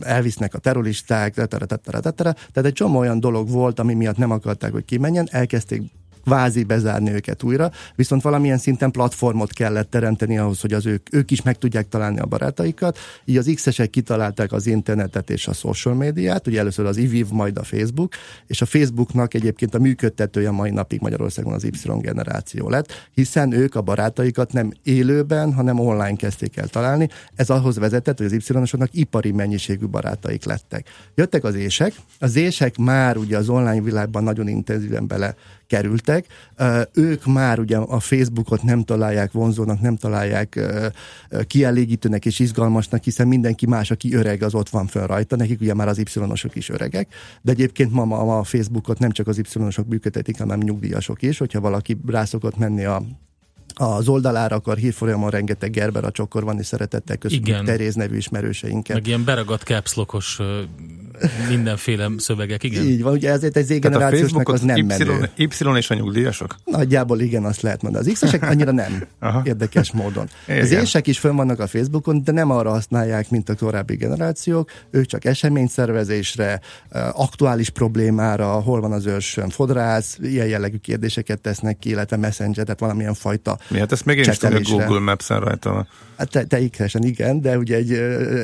elvisznek a terroristák, tehát egy csomó olyan dolog volt, ami miatt nem akarták, hogy kimenjen, elkezdték kvázi bezárni őket újra, viszont valamilyen szinten platformot kellett teremteni ahhoz, hogy az ők, ők is meg tudják találni a barátaikat. Így az X-esek kitalálták az internetet és a social médiát, ugye először az IVIV, majd a Facebook, és a Facebooknak egyébként a működtetője mai napig Magyarországon az Y generáció lett, hiszen ők a barátaikat nem élőben, hanem online kezdték el találni. Ez ahhoz vezetett, hogy az Y-osoknak ipari mennyiségű barátaik lettek. Jöttek az ések, az ések már ugye az online világban nagyon intenzíven bele kerültek. Ők már ugye a Facebookot nem találják vonzónak, nem találják kielégítőnek és izgalmasnak, hiszen mindenki más, aki öreg, az ott van fönn rajta. Nekik ugye már az Y-osok is öregek, de egyébként ma, ma a Facebookot nem csak az Y-osok működtetik, hanem nyugdíjasok is, hogyha valaki rá szokott menni a az oldalára akar hírfolyamon rengeteg Gerber a csokor van, és szeretettel köszönjük. Teréz nevű ismerőseinket. Meg ilyen beragadt capslokos mindenféle szövegek, igen. Így van, ugye ezért egy Z-generációsnak az nem menő. y, y és a nyugdíjasok? Nagyjából igen, azt lehet mondani. Az X-esek annyira nem, <laughs> érdekes módon. <laughs> Az ések is fönn vannak a Facebookon, de nem arra használják, mint a korábbi generációk. Ők csak eseményszervezésre, eh, aktuális problémára, hol van az őrsön, fodrász, ilyen jellegű kérdéseket tesznek ki, illetve messenger, tehát valamilyen fajta Mi? Hát ezt még én is tudom. Google Maps-en rajta van. Hát te, te ikresen igen, de ugye egy,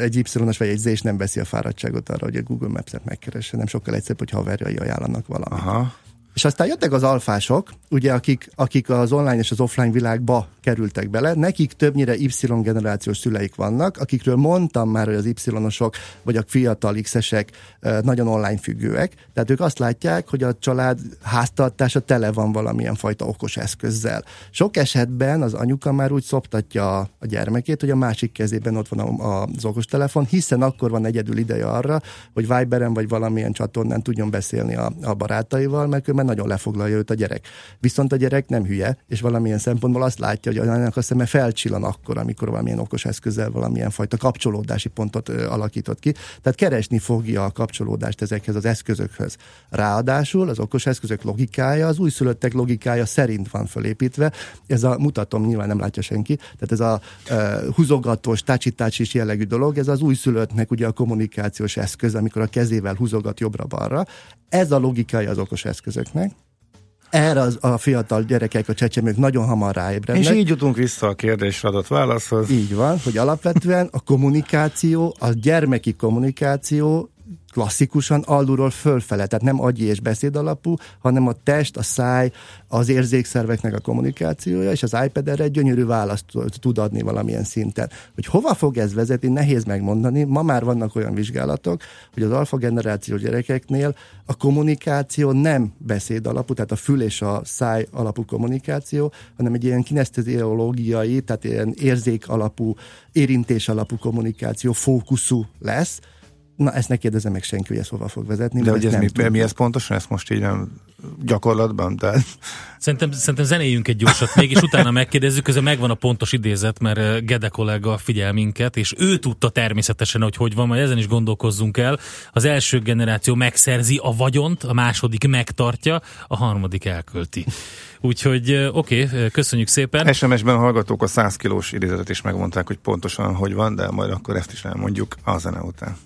egy Y-os vagy egy Z-s nem veszi a fáradtságot arra, hogy a Google Maps-et megkeresse, nem sokkal egyszerűbb, hogy haverjai ajánlanak valamit. Aha. És aztán jöttek az alfások, ugye, akik, akik az online és az offline világba kerültek bele, nekik többnyire Y-generációs szüleik vannak, akikről mondtam már, hogy az Y-osok vagy a fiatal X-esek nagyon online függőek, tehát ők azt látják, hogy a család háztartása tele van valamilyen fajta okos eszközzel. Sok esetben az anyuka már úgy szoptatja a gyermekét, hogy a másik kezében ott van az okostelefon, hiszen akkor van egyedül ideje arra, hogy Viberen vagy valamilyen csatornán tudjon beszélni a, a barátaival, mert különben nagyon lefoglalja őt a gyerek. Viszont a gyerek nem hülye, és valamilyen szempontból azt látja, hogy annak a szeme felcsillan akkor, amikor valamilyen okos eszközzel valamilyen fajta kapcsolódási pontot ö, alakított ki. Tehát keresni fogja a kapcsolódást ezekhez az eszközökhöz. Ráadásul az okos eszközök logikája, az újszülöttek logikája szerint van fölépítve. Ez a, mutatom, nyilván nem látja senki, tehát ez a uh, húzogatós, tácsitácsis jellegű dolog, ez az újszülöttnek ugye a kommunikációs eszköz, amikor a kezével húzogat jobbra-balra. Ez a logikája az okos eszközöknek. Erre az, a fiatal gyerekek, a csecsemők nagyon hamar ráébrednek. És így jutunk vissza a kérdésre adott válaszhoz. Így van, hogy alapvetően a kommunikáció, a gyermeki kommunikáció klasszikusan alulról fölfele, tehát nem agyi és beszéd alapú, hanem a test, a száj, az érzékszerveknek a kommunikációja, és az iPad erre egy gyönyörű választ tud adni valamilyen szinten. Hogy hova fog ez vezetni, nehéz megmondani. Ma már vannak olyan vizsgálatok, hogy az alfa generáció gyerekeknél a kommunikáció nem beszéd alapú, tehát a fül és a száj alapú kommunikáció, hanem egy ilyen kineszteziológiai, tehát ilyen érzék alapú, érintés alapú kommunikáció fókuszú lesz, Na, ezt ne kérdezze meg senki, hogy ez hova fog vezetni. De hogy ez nem mi, mi ez pontosan? Ezt most így nem gyakorlatban? Tehát Szerintem, szerintem zenéljünk egy gyorsat még, és utána megkérdezzük, közben megvan a pontos idézet, mert eh, Gede kollega figyel minket, és ő tudta természetesen, hogy hogy van, majd ezen is gondolkozzunk el. Az első generáció megszerzi a vagyont, a második megtartja, a harmadik elkölti. Úgyhogy eh, oké, okay, köszönjük szépen. SMS-ben a hallgatók a 100 kilós idézetet is megmondták, hogy pontosan hogy van, de majd akkor ezt is elmondjuk a zene után.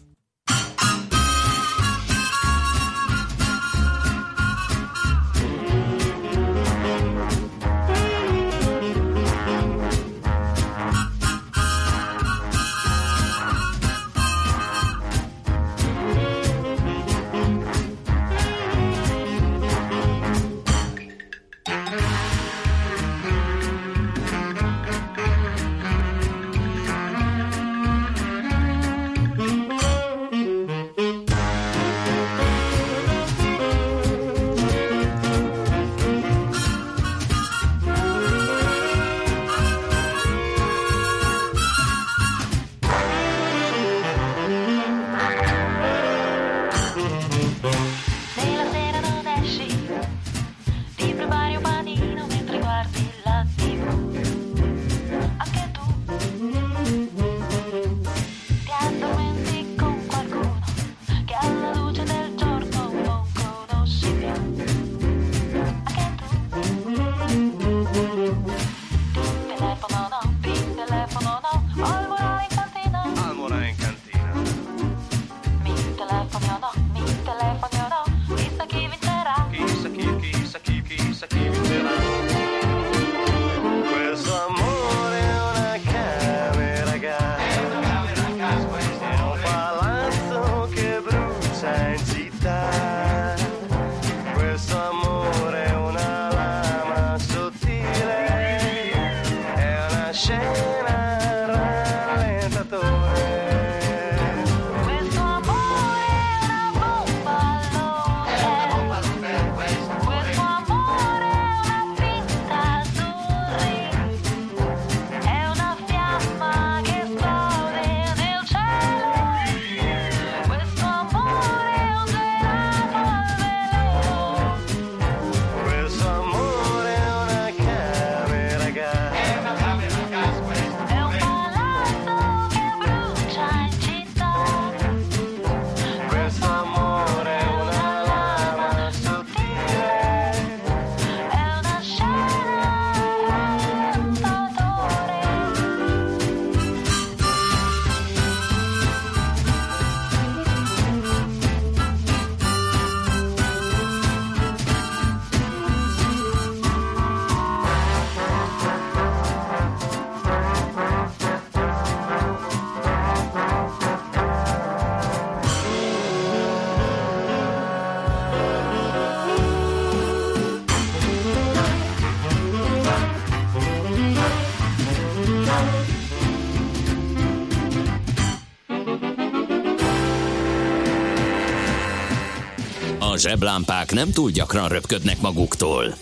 Zseblámpák nem túl gyakran röpködnek maguktól.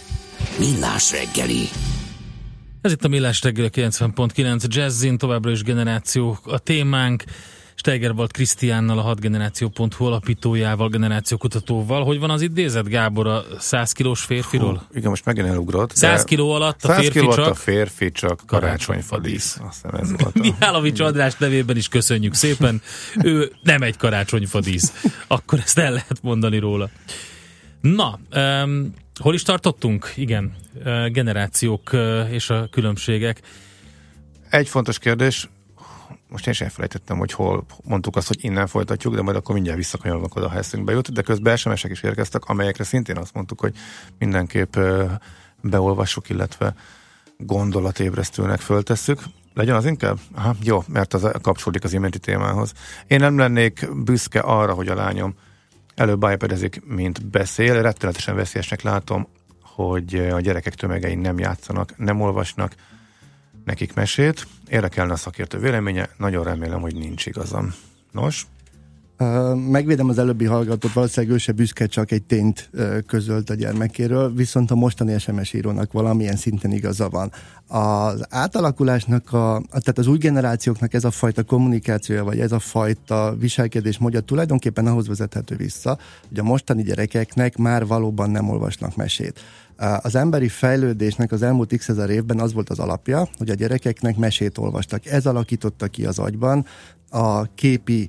Millás reggeli. Ez itt a Millás reggel 90.9 Jazzin, továbbra is generáció a témánk. Steigerwald Krisztiánnal, a 6generáció.hu alapítójával, generációkutatóval. Hogy van az idézet, Gábor, a 100 kilós férfiról? Hú, igen, most megint elugrott. 100 kiló alatt a 100 férfi kiló csak... a férfi csak karácsonyfadísz. Azt hiszem ez volt. <laughs> Mihálovics András nevében is köszönjük szépen. Ő nem egy karácsonyfadísz. Akkor ezt el lehet mondani róla. Na, um, hol is tartottunk? Igen, uh, generációk uh, és a különbségek. Egy fontos kérdés, most én is elfelejtettem, hogy hol mondtuk azt, hogy innen folytatjuk, de majd akkor mindjárt visszakanyarodunk oda, ha eszünkbe jut, de közben SMS-ek is érkeztek, amelyekre szintén azt mondtuk, hogy mindenképp beolvassuk, illetve gondolatébresztőnek föltesszük. Legyen az inkább? Aha, jó, mert az kapcsolódik az iménti témához. Én nem lennék büszke arra, hogy a lányom előbb iPadezik, mint beszél. Rettenetesen veszélyesnek látom, hogy a gyerekek tömegei nem játszanak, nem olvasnak nekik mesét. Érdekelne a szakértő véleménye, nagyon remélem, hogy nincs igazam. Nos, megvédem az előbbi hallgatót, valószínűleg ő se büszke, csak egy tényt közölt a gyermekéről, viszont a mostani SMS írónak valamilyen szinten igaza van. Az átalakulásnak, a, tehát az új generációknak ez a fajta kommunikációja, vagy ez a fajta viselkedés módja tulajdonképpen ahhoz vezethető vissza, hogy a mostani gyerekeknek már valóban nem olvasnak mesét. Az emberi fejlődésnek az elmúlt x ezer évben az volt az alapja, hogy a gyerekeknek mesét olvastak. Ez alakította ki az agyban a képi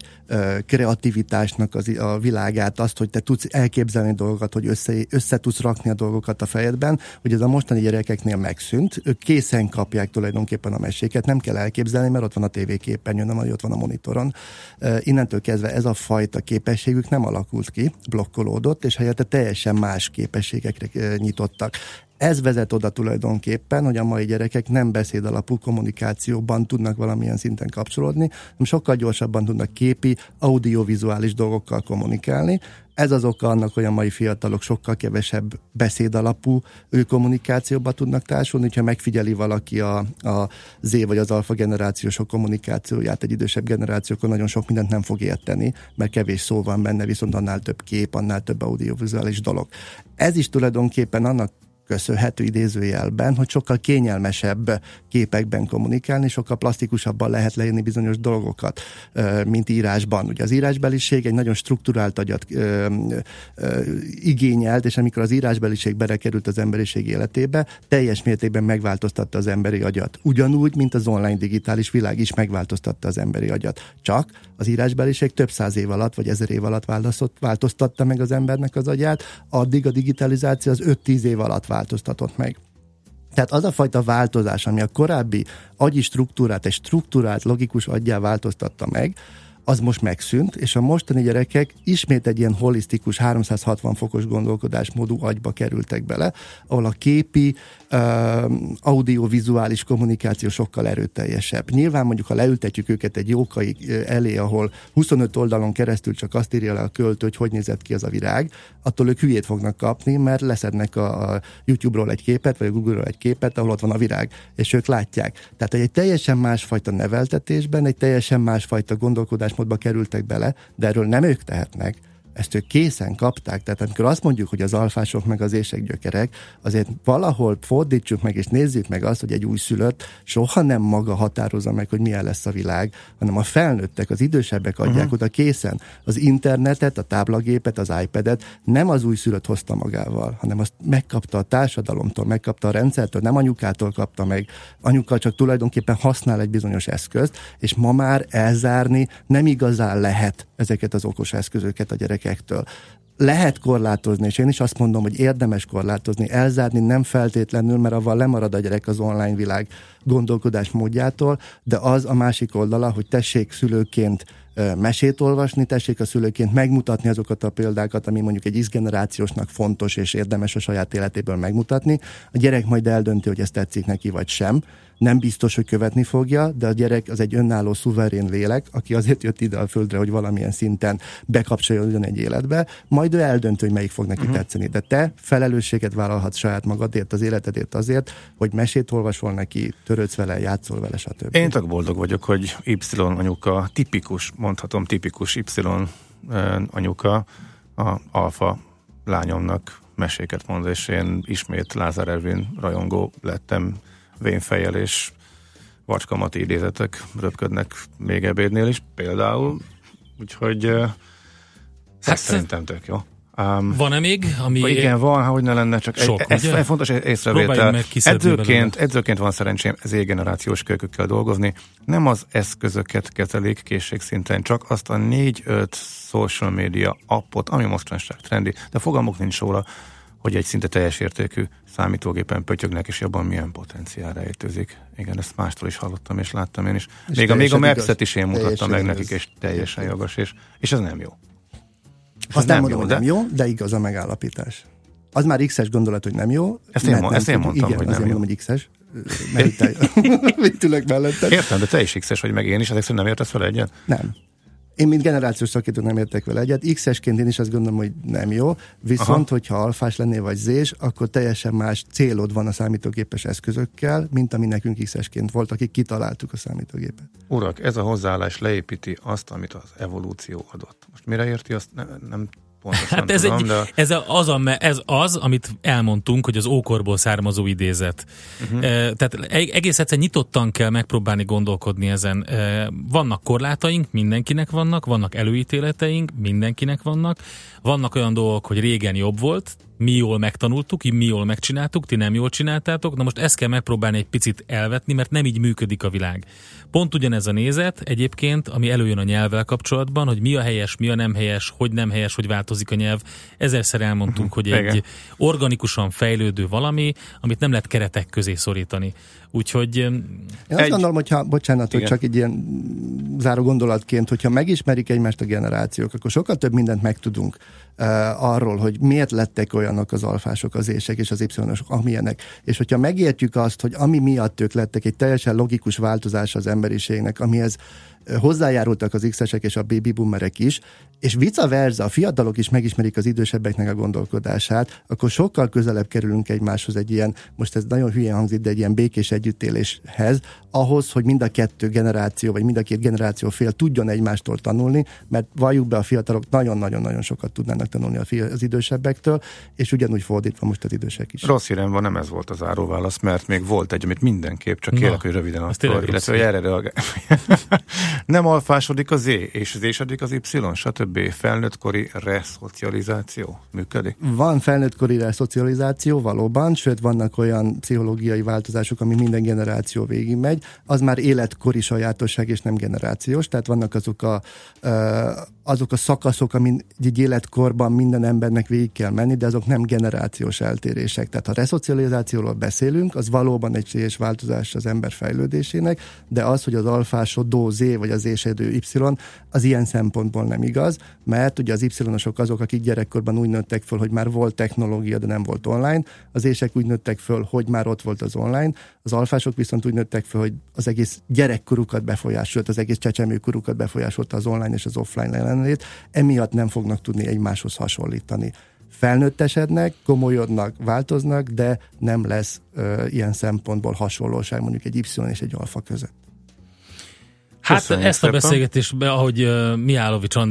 kreativitásnak az, a világát, azt, hogy te tudsz elképzelni dolgokat, hogy össze, össze tudsz rakni a dolgokat a fejedben, hogy ez a mostani gyerekeknél megszűnt. Ők készen kapják tulajdonképpen a meséket, nem kell elképzelni, mert ott van a tévéképernyőn, vagy ott van a monitoron. Uh, innentől kezdve ez a fajta képességük nem alakult ki, blokkolódott, és helyette teljesen más képességekre nyitottak. Ez vezet oda tulajdonképpen, hogy a mai gyerekek nem beszéd alapú kommunikációban tudnak valamilyen szinten kapcsolódni, hanem sokkal gyorsabban tudnak képi, audiovizuális dolgokkal kommunikálni. Ez az oka annak, hogy a mai fiatalok sokkal kevesebb beszéd alapú ő kommunikációba tudnak társulni. Ha megfigyeli valaki a, a Z vagy az alfa generációsok kommunikációját egy idősebb generációkon, nagyon sok mindent nem fog érteni, mert kevés szó van benne, viszont annál több kép, annál több audiovizuális dolog. Ez is tulajdonképpen annak köszönhető idézőjelben, hogy sokkal kényelmesebb képekben kommunikálni, sokkal plastikusabban lehet leírni bizonyos dolgokat, mint írásban. Ugye az írásbeliség egy nagyon struktúrált agyat ö, ö, igényelt, és amikor az írásbeliség belekerült az emberiség életébe, teljes mértékben megváltoztatta az emberi agyat. Ugyanúgy, mint az online digitális világ is megváltoztatta az emberi agyat. Csak az írásbeliség több száz év alatt, vagy ezer év alatt változtatta meg az embernek az agyát, addig a digitalizáció az 5-10 év alatt változtatott meg. Tehát az a fajta változás, ami a korábbi agyi struktúrát egy struktúrált, logikus agyjá változtatta meg, az most megszűnt, és a mostani gyerekek ismét egy ilyen holisztikus, 360 fokos gondolkodásmódú agyba kerültek bele, ahol a képi, audiovizuális kommunikáció sokkal erőteljesebb. Nyilván mondjuk, ha leültetjük őket egy jókai elé, ahol 25 oldalon keresztül csak azt írja le a költő, hogy hogy nézett ki az a virág, attól ők hülyét fognak kapni, mert leszednek a YouTube-ról egy képet, vagy a Google-ról egy képet, ahol ott van a virág, és ők látják. Tehát egy teljesen másfajta neveltetésben, egy teljesen másfajta gondolkodásmódba kerültek bele, de erről nem ők tehetnek, ezt ők készen kapták. Tehát amikor azt mondjuk, hogy az alfások meg az ések gyökerek, azért valahol fordítsuk meg és nézzük meg azt, hogy egy újszülött soha nem maga határozza meg, hogy milyen lesz a világ, hanem a felnőttek, az idősebbek adják uh-huh. oda készen. Az internetet, a táblagépet, az iPad-et nem az újszülött hozta magával, hanem azt megkapta a társadalomtól, megkapta a rendszertől, nem anyukától kapta meg. Anyuka csak tulajdonképpen használ egy bizonyos eszközt, és ma már elzárni nem igazán lehet ezeket az okos eszközöket a gyerekektől. Lehet korlátozni, és én is azt mondom, hogy érdemes korlátozni, elzárni nem feltétlenül, mert avval lemarad a gyerek az online világ gondolkodás módjától, de az a másik oldala, hogy tessék szülőként mesét olvasni, tessék a szülőként megmutatni azokat a példákat, ami mondjuk egy X-generációsnak fontos és érdemes a saját életéből megmutatni. A gyerek majd eldönti, hogy ez tetszik neki vagy sem. Nem biztos, hogy követni fogja, de a gyerek az egy önálló, szuverén lélek, aki azért jött ide a földre, hogy valamilyen szinten bekapcsoljon egy életbe, majd ő eldönti, hogy melyik fog neki uh-huh. tetszeni. De te felelősséget vállalhatsz saját magadért, az életedért azért, hogy mesét olvasol neki, törődsz vele, játszol vele, stb. Én tök boldog vagyok, hogy Y anyuka, tipikus, mondhatom tipikus Y anyuka, a alfa lányomnak meséket mond, és én ismét Lázár Ervin rajongó lettem vénfejjel, és vacskamati idézetek röpködnek még ebédnél is, például. Úgyhogy hát, szerintem tök jó. Um, Van-e még? Ami igen, van, hogy ne lenne, csak Sok, egy, ez egy fontos észrevétel. Edzőként, edzőként van szerencsém ez generációs kölykökkel dolgozni. Nem az eszközöket kezelik készségszinten, csak azt a 4-5 social media appot, ami mostanság trendi, de fogalmuk nincs róla, hogy egy szinte teljes értékű számítógépen pötyögnek, és jobban milyen potenciál rejtőzik. Igen, ezt mástól is hallottam, és láttam én is. És még a, még a igaz. is én mutattam meg igaz. nekik, és teljesen jogos, és, és ez nem jó. És Azt nem mondom, hogy de- nem jó, de igaz a megállapítás. Az már X-es gondolat, hogy nem jó. Ezt én nem ezt én mondtam, Igen, hogy nem jó. mondom, hogy X-es. Mert <laughs> <laughs> itt ülök melletted. Értem, de te is X-es vagy, meg én is, ezek szerint nem értesz vele egyet? Nem. Én, mint generációs szakértő nem értek vele egyet. X-esként én is azt gondolom, hogy nem jó. Viszont, Aha. hogyha alfás lennél vagy zés, akkor teljesen más célod van a számítógépes eszközökkel, mint ami nekünk X-esként volt, akik kitaláltuk a számítógépet. Urak, ez a hozzáállás leépíti azt, amit az evolúció adott. Most mire érti, azt ne, nem pontosan Hát ez, tudom, egy, de ez, az a, ez az, amit elmondtunk, hogy az ókorból származó idézet. Uh-huh. Tehát e- egész egyszer nyitottan kell megpróbálni gondolkodni ezen. Vannak korlátaink, mindenkinek vannak, vannak előítéleteink, mindenkinek vannak, vannak olyan dolgok, hogy régen jobb volt, mi jól megtanultuk, mi jól megcsináltuk, ti nem jól csináltátok, na most ezt kell megpróbálni egy picit elvetni, mert nem így működik a világ. Pont ugyanez a nézet egyébként, ami előjön a nyelvvel kapcsolatban, hogy mi a helyes, mi a nem helyes, hogy nem helyes, hogy változik a nyelv. Ezerszer elmondtunk, hogy Igen. egy organikusan fejlődő valami, amit nem lehet keretek közé szorítani. Úgyhogy Én azt Egy- gondolom, hogyha, bocsánat, hogy csak egy ilyen záró gondolatként, hogyha megismerik egymást a generációk, akkor sokkal több mindent megtudunk uh, arról, hogy miért lettek olyanok az alfások, az ések és az y-osok, amilyenek. És hogyha megértjük azt, hogy ami miatt ők lettek egy teljesen logikus változás az emberiségnek, amihez hozzájárultak az X-esek és a baby boomerek is, és vice versa, a fiatalok is megismerik az idősebbeknek a gondolkodását, akkor sokkal közelebb kerülünk egymáshoz egy ilyen, most ez nagyon hülyén hangzik, de egy ilyen békés együttéléshez, ahhoz, hogy mind a kettő generáció, vagy mind a két generáció fél tudjon egymástól tanulni, mert valljuk be, a fiatalok nagyon-nagyon-nagyon sokat tudnának tanulni a az idősebbektől, és ugyanúgy fordítva most az idősek is. rossz hírem van, nem ez volt az áróválasz, mert még volt egy, amit mindenképp, csak kérlek, hogy röviden az akkor, tényleg rossz illetve hogy erre reagál. <laughs> nem alfásodik az Z, és az ésedik az Y, stb. Felnőttkori reszocializáció működik. Van felnőttkori szocializáció valóban, sőt vannak olyan pszichológiai változások, ami minden generáció végigmegy, az már életkori sajátosság és nem generációs, tehát vannak azok a, azok a szakaszok, amin egy életkorban minden embernek végig kell menni, de azok nem generációs eltérések. Tehát ha reszocializációról beszélünk, az valóban egy és változás az ember fejlődésének, de az, hogy az alfásodó Z vagy az ésedő Y, az ilyen szempontból nem igaz, mert ugye az Y-osok azok, akik gyerekkorban úgy nőttek föl, hogy már volt technológia, de nem volt online, az ések úgy nőttek föl, hogy már ott volt az online, az alfások viszont úgy nőttek föl, hogy az egész gyerekkorukat befolyásolt, az egész csecsemőkorukat befolyásolta az online és az offline jelenlét, emiatt nem fognak tudni egymáshoz hasonlítani. Felnőttesednek, komolyodnak, változnak, de nem lesz ö, ilyen szempontból hasonlóság mondjuk egy Y és egy alfa között. hát Köszönjük ezt a szépen. beszélgetést, ahogy uh, Mihálovics András